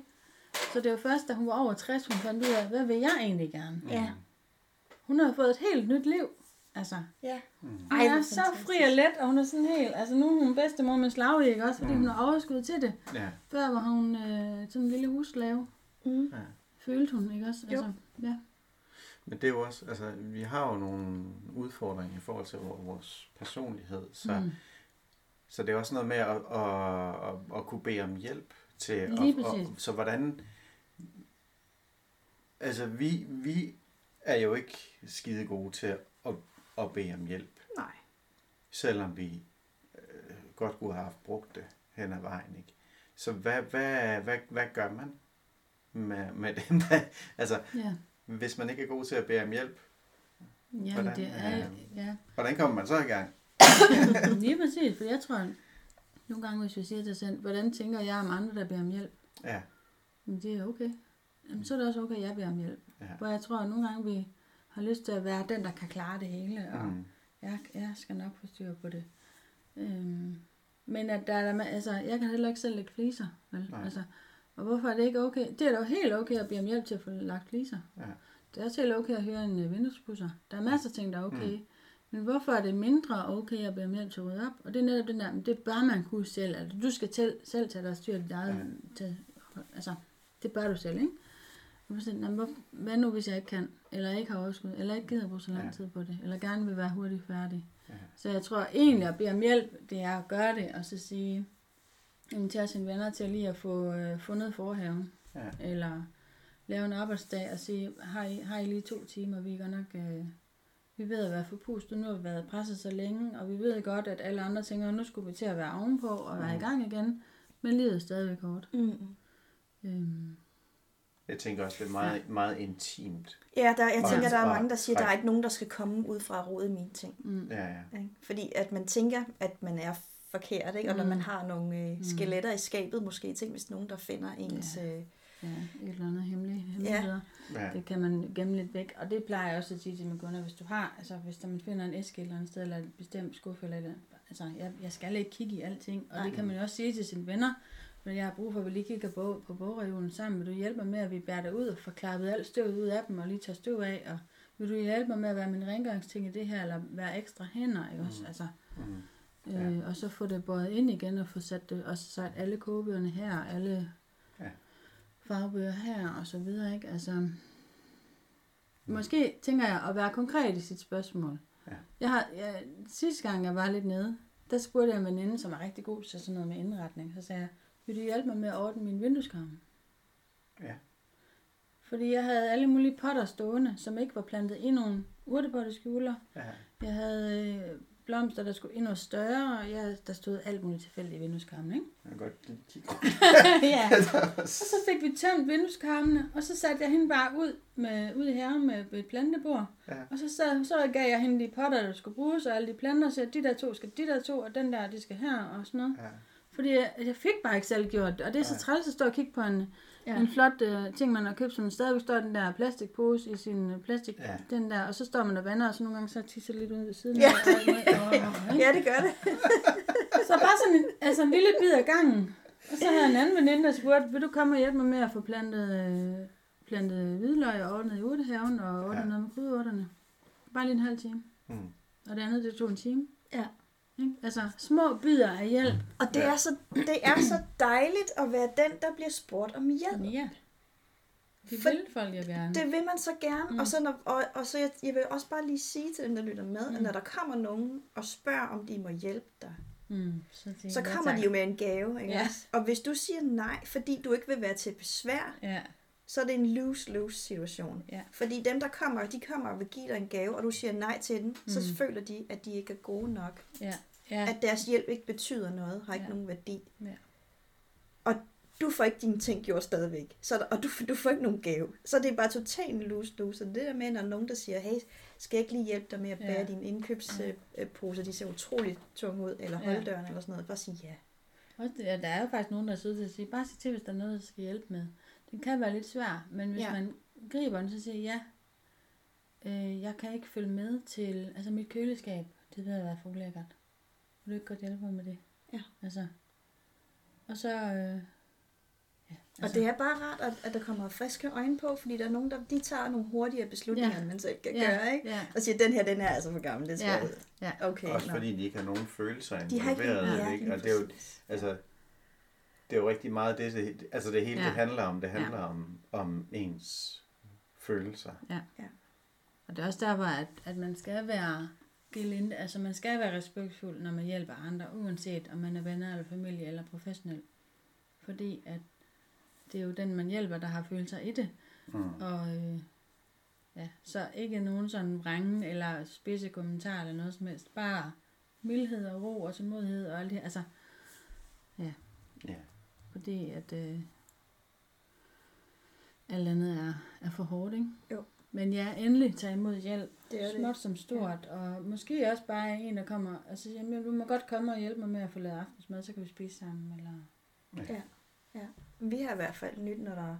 Så det var først, da hun var over 60, hun fandt ud af, hvad vil jeg egentlig gerne? Ja. Hun har fået et helt nyt liv. Altså, Ja. hun Ej, er så fri og let, og hun er sådan helt, altså nu er hun bedstemor med slag, ikke også, fordi hun har overskud til det. Ja. Før var hun øh, sådan en lille husslave, Mm. ja. følte hun, ikke også? Jo. Altså, ja. Men det er jo også, altså, vi har jo nogle udfordringer i forhold til vor- vores personlighed, så, mm. Mm. så det er også noget med at, at, at, at kunne bede om hjælp til, Lige at, præcis. så hvordan, altså vi, vi er jo ikke skide gode til at, at bede om hjælp, Nej. selvom vi øh, godt kunne have haft brugt det hen ad vejen, ikke? Så hvad, hvad, hvad, hvad gør man med, med dem, altså ja. hvis man ikke er god til at bede om hjælp, Jamen, Hvordan, det er, øh, ja. hvordan kommer man så i gang? Lige præcis, for jeg tror, nogle gange, hvis vi siger til os selv, hvordan tænker jeg om andre, der beder om hjælp? Ja, Men det er okay. Jamen, så er det også okay, at jeg beder om hjælp. Ja. Hvor jeg tror, at nogle gange, vi har lyst til at være den, der kan klare det hele, og mm. jeg, jeg skal nok få styr på det. Øhm, men at der er, altså, jeg kan heller ikke selv lægge fliser, vel? Nej. Altså, og hvorfor er det ikke okay? Det er da helt okay at bede om hjælp til at få lagt fliser. Ja. Det er også helt okay at høre en øh, vinduespusser. Der er masser af ting, der er okay. Mm. Men hvorfor er det mindre okay at til at rydde op? Og det er netop den der, det bør man kunne selv. Altså, du skal til, selv tage dig styr dit eget... Ja. Til, altså, det bør du selv, ikke? Og så, siger, "Nå, men hvor, hvad nu, hvis jeg ikke kan? Eller ikke har overskud? Eller ikke gider bruge så lang Ja. tid på det? Eller gerne vil være hurtigt færdig? Ja. Så jeg tror egentlig at bede om hjælp, det er at gøre det, og så sige, invitere sine venner til lige at få øh, fundet forhaven. Ja. Eller lave en arbejdsdag og sige, har I, har I lige to timer, vi er godt nok, øh, vi ved at være forpustet, nu har vi været presset så længe, og vi ved godt, at alle andre tænker, nu skulle vi til at være ovenpå og være i gang igen, men livet er stadigvæk hårdt. Mm. Øhm, Jeg tænker også, det er meget, ja. meget intimt. Ja, der, jeg Og- tænker, der er mange, der siger, at der er ikke nogen, der skal komme ud fra at rode i mine ting. mm, Ja, ja. Ikke? Fordi at man tænker, at man er forkert, ikke? og når Mm. man har nogle øh, skeletter i skabet, måske tænk, hvis nogen, der finder ens, øh, ja, et eller andet hemmelige hemmeligheder. Ja. Det kan man gemme lidt væk. Og det plejer jeg også at sige til mine kunder, hvis du har, altså hvis der man finder en æske et eller andet sted, eller et bestemt skuffe, eller et, altså jeg, jeg skal ikke kigge i alting. Og det kan man jo også sige til sine venner, men jeg har brug for, at vi lige kigger på, på bogreolen sammen. Vil du hjælpe mig med, at vi bærer det ud og får klappet alt støvet ud af dem, og lige tager støv af, og vil du hjælpe mig med at være min rengøringsting i det her, eller være ekstra hænder, ikke også? Altså, Mm. øh, og så få det båret ind igen, og få sat det, og så sat alle kogebøgerne her, alle Ja. Fagbøger her, og så videre, ikke? Altså, måske tænker jeg at være konkret i sit spørgsmål. Ja. Jeg har, jeg, sidste gang jeg var lidt nede, der spurgte jeg en veninde, som er rigtig god til sådan noget med indretning. Så sagde jeg, vil du hjælpe mig med at ordne min vindueskarme? Ja. Fordi jeg havde alle mulige potter stående, som ikke var plantet i nogle urtepotteskjuler. Ja. Jeg havde øh, blomster, der skulle endnu større, og jeg, der stod alt muligt tilfældigt i vindueskarmen, ikke? Jeg kan godt kigge. ja. Og så fik vi tømt vindueskarmene, og så satte jeg hende bare ud, med, ud i med et plantebord. Ja. Og så, så, så gav jeg hende de potter, der skulle bruges, og alle de planter, så de der to skal de der to, og den der, de skal her, og sådan noget. Ja. Fordi jeg, jeg fik bare ikke selv gjort og det er så træls at stå og kigge på en, Ja. en flot uh, ting, man har købt, som stadigvæk står den der plastikpose i sin uh, plastik, Ja. den der, og så står man og vander, og så nogle gange så tisser lidt ud ved siden. Ja. og og- og-? Ja, det gør det. Så bare sådan en, altså en lille bid af gangen. Og så havde jeg en anden veninde, der spurgte, vil du komme og hjælpe mig med at få plantet, øh, plantet hvidløg og ordnet i urtehaven og ordnet ja. noget med krydderurterne. Bare lige en halv time. Mm. Og det andet, det tog en time. Ja. Ikke? Altså små bidder af hjælp. Og det, Ja. er så, det er så dejligt at være den, der bliver spurgt om hjælp. Ja. Det For- vil folk jo gerne. Det vil man så gerne. Mm. Og, så når, og, og så jeg, jeg vil også bare lige sige til dem, der lytter med, mm. at når der kommer nogen og spørger, om de må hjælpe dig, Mm, så, så kommer de jo med en gave. Ikke? Ja. Og hvis du siger nej, fordi du ikke vil være til besvær, Ja, så er det en lose-lose situation. Ja. Fordi dem, der kommer, de kommer og vil give dig en gave, og du siger nej til den, mm. så føler de, at de ikke er gode nok. ja, ja. At deres hjælp ikke betyder noget, har ikke Ja. nogen værdi. Ja. Og du får ikke dine ting gjort stadigvæk. Så, der- og du, du får ikke nogen gave. Så det er bare totalt en lose-lose. Og det der med, når nogen der siger, hey, skal jeg ikke lige hjælpe dig med at bære ja. Ja. dine indkøbsposer, de ser utroligt tunge ud, eller Ja. holddøren eller sådan noget. Bare sige ja. Også det, ja, der er jo faktisk nogen, der sidder til at sige, bare sig til, hvis der er noget, der skal hjælpe med. Det kan være lidt svært, men hvis Ja. ja. man griber den, så siger ja, øh, jeg kan ikke følge med til, altså mit køleskab, det ved jeg være for ulækkert. Du ikke godt hjælpe mig med det? Ja. Altså, og så, øh, ja, Og det er bare rart, at, at der kommer friske øjne på, fordi der er nogen, der de tager nogle hurtigere beslutninger, Ja. end man selv kan ja, gøre, ikke? Ja, Og siger, den her, den her er altså for gammel, det skal Ja. ja. Okay, Også nå. fordi de ikke har nogen følelser de har ikke involveret. ja, ikke? lige Og det er jo, altså, det er jo rigtig meget det, det altså det hele Ja. det handler om. Det handler om, om ens følelser. Og det er også derfor, at, at man skal være gelinde, altså man skal være respektfuld, når man hjælper andre, uanset om man er venner eller familie eller professionel. Fordi at det er jo den, man hjælper, der har følelser i det. Mm. Og øh, ja, så ikke nogen sådan vrænge eller spidse kommentarer eller noget som helst. Bare mildhed og ro og tålmodighed og alt det. Altså, Ja. fordi at øh, alt andet er, er for hårdt, ikke? Jo. Men ja, endelig tage imod hjælp. Det er det. Småt som stort. Ja. Og måske også bare en, der kommer og siger, jamen, du må godt komme og hjælpe mig med at få lavet aftensmad, så kan vi spise sammen. Eller... Vi har i hvert fald nyt, når der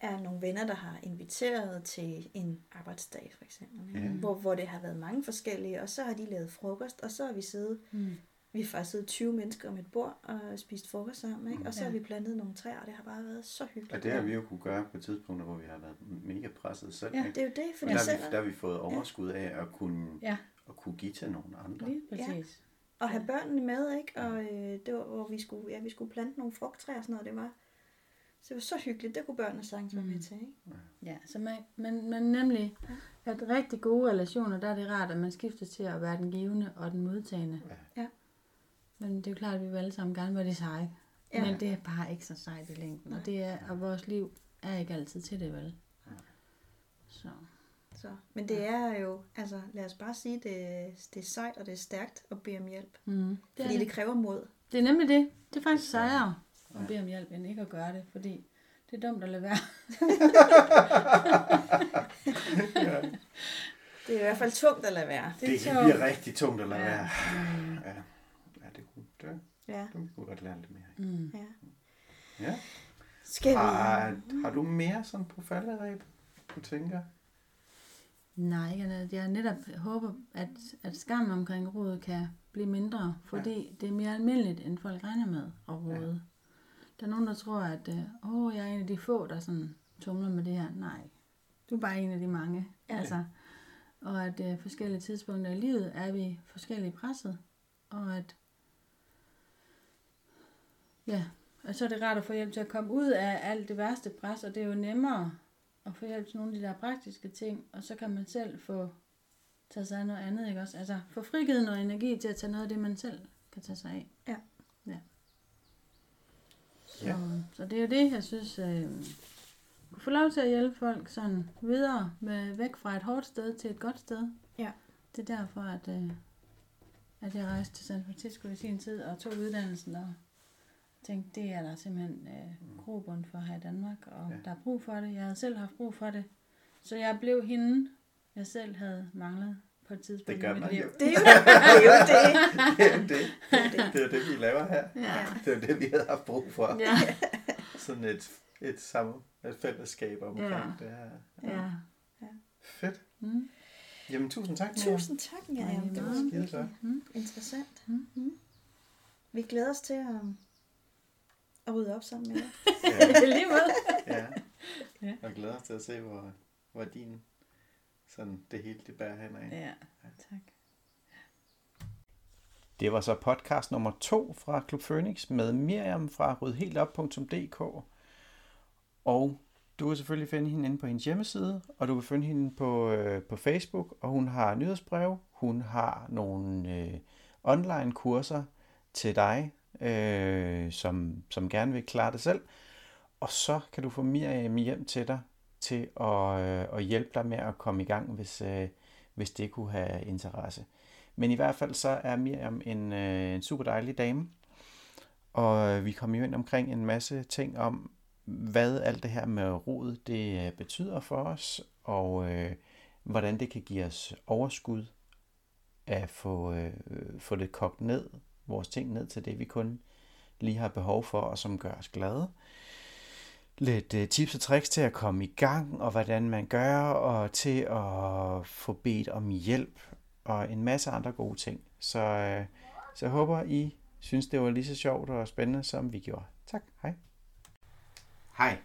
er nogle venner, der har inviteret til en arbejdsdag, for eksempel. Ja. Hvor, hvor det har været mange forskellige, og så har de lavet frokost, og så har vi siddet, Mm. Vi har faktisk siddet 20 mennesker om et bord og spist frokost sammen, ikke? og så Ja. har vi plantet nogle træer, og det har bare været så hyggeligt. Og det har vi jo kunne gøre på tidspunkter, hvor vi har været mega presset selv. Ja, ikke? det er jo det, Og fordi der, selv har vi, der har vi fået overskud af at kunne, Ja, at kunne give til nogle andre. lige præcis. at have børnene med, ikke? Og øh, det var, hvor vi skulle, ja, vi skulle plante nogle frugttræer og sådan noget, det var, så det var så hyggeligt, det kunne børnene sagtens være med Mm. til, ikke? Ja, så man, man, man nemlig at rigtig gode relationer, der er det rart, at man skifter til at være den givende og den modtagende. Ja. Men det er jo klart, at vi vil alle sammen gerne være det seje. Ja. Men det er bare ikke så sejt i længden. Og, det er, og vores liv er ikke altid til det, vel? Så. Så. Men det er jo, altså lad os bare sige, det, det er sejt og det er stærkt at bede om hjælp. Mm. Det, Fordi det det. kræver mod. det er nemlig det. Det er faktisk sejere at bede om hjælp, end ikke at gøre det. Fordi det er dumt at lade være. Det er i hvert fald tungt at lade være. Det, det bliver rigtig tungt at lade Ja. være. Mm. Ja det Ja. det kunne vi godt lære lidt mere af. Mm. ja. Ja. Skal vi... Har, har du mere sådan på falderæb, du tænker? Nej, andet. jeg netop håber, at, at skammen omkring rodet kan blive mindre, fordi ja. det er mere almindeligt, end folk regner med at rode. Ja. Der er nogen, der tror, at øh, åh, jeg er en af de få, der sådan tumler med det her. Nej, du er bare en af de mange. Ja. Altså, og at øh, forskellige tidspunkter i livet er vi forskellige presset, og at ja, og så er det rart at få hjælp til at komme ud af alt det værste pres, og det er jo nemmere at få hjælp til nogle af de der praktiske ting, og så kan man selv få taget sig af noget andet, ikke også? Altså få frigivet noget energi til at tage noget af det, man selv kan tage sig af. Ja. Ja. Så, ja. så det er jo det, jeg synes, øh, kunne få lov til at hjælpe folk sådan videre med væk fra et hårdt sted til et godt sted. Ja. Det er derfor, at, øh, at jeg rejste til San Francisco i sin tid og tog uddannelsen og tænkte, det er der simpelthen øh, grobund for her i Danmark, og ja. der er brug for det. Jeg havde selv haft brug for det. Så jeg blev hende, jeg selv havde manglet på et tidspunkt det i mit liv. Det er jo det. det, er jo det. det, er det. det er det, vi laver her. Ja. Det er det, vi havde haft brug for. Ja. Sådan et, et, sammen, et fællesskab omkring Ja. det her. ja. Fedt. Mm. Jamen, tusind tak, Miriam. Tusind tak, Ja, Miriam. Det var Skide godt. interessant. Mm. Mm. Vi glæder os til at, at rydde op sammen med jer. Ja, Lige måde. ja. Ja. Og glæder os til at se, hvor, hvor din, sådan det hele det bærer hen af. Ja, tak. Det var så podcast nummer to fra Klub Phoenix med Miriam fra rydheltop.dk. Og du kan selvfølgelig finde hende inde på hendes hjemmeside, og du kan finde hende på, øh, på Facebook, og hun har nyhedsbrev, hun har nogle øh, online kurser til dig, øh, som, som gerne vil klare det selv. Og så kan du få Miriam hjem til dig til at, øh, at hjælpe dig med at komme i gang, hvis, øh, hvis det kunne have interesse. Men i hvert fald så er Miriam en, øh, en super dejlig dame, og vi kom jo ind omkring en masse ting om, hvad alt det her med rod det øh, betyder for os, og øh, hvordan det kan give os overskud at få, øh, få det kogt ned, vores ting ned til det, vi kun lige har behov for, og som gør os glade. Lidt øh, tips og tricks til at komme i gang, og hvordan man gør, og til at få bedt om hjælp, og en masse andre gode ting. Så, øh, så jeg håber, I synes, det var lige så sjovt og spændende, som vi gjorde. Tak. Hej. Hej.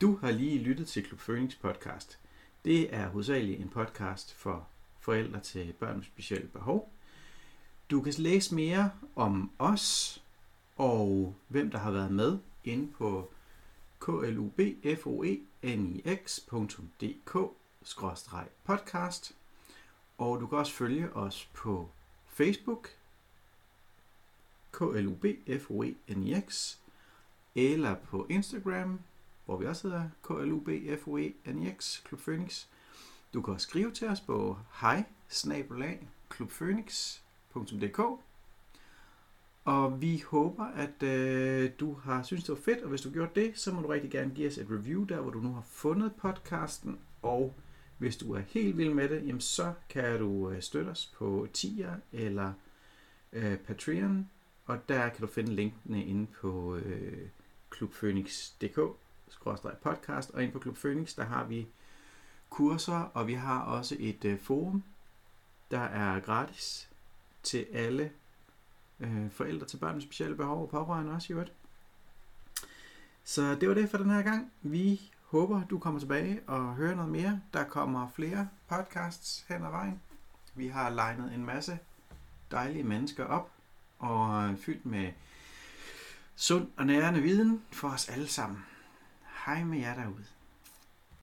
Du har lige lyttet til Klub Phoenix podcast. Det er hovedsageligt en podcast for forældre til børn med specielle behov. Du kan læse mere om os og hvem der har været med inde på klubfoenix.dk-podcast. Og du kan også følge os på Facebook, KLUBFOENIX, eller på Instagram, hvor vi også hedder KLUBFOENIX, Klub Phoenix. Du kan også skrive til os på hej klubphoenix.dk og vi håber, at øh, du har synes det var fedt, og hvis du gjorde det, så må du rigtig gerne give os et review der, hvor du nu har fundet podcasten, og hvis du er helt vild med det, jamen så kan du øh, støtte os på Tier eller øh, Patreon, og der kan du finde linkene inde på øh, klubphoenix.dk podcast, og inde på Klub Phoenix, der har vi kurser, og vi har også et øh, forum, der er gratis til alle øh, forældre til børn med specielle behov og pårørende også i øvrigt. Så det var det for den her gang. Vi håber, du kommer tilbage og hører noget mere. Der kommer flere podcasts hen ad vejen. Vi har legnet en masse dejlige mennesker op og øh, fyldt med sund og nærende viden for os alle sammen. Hej med jer derude.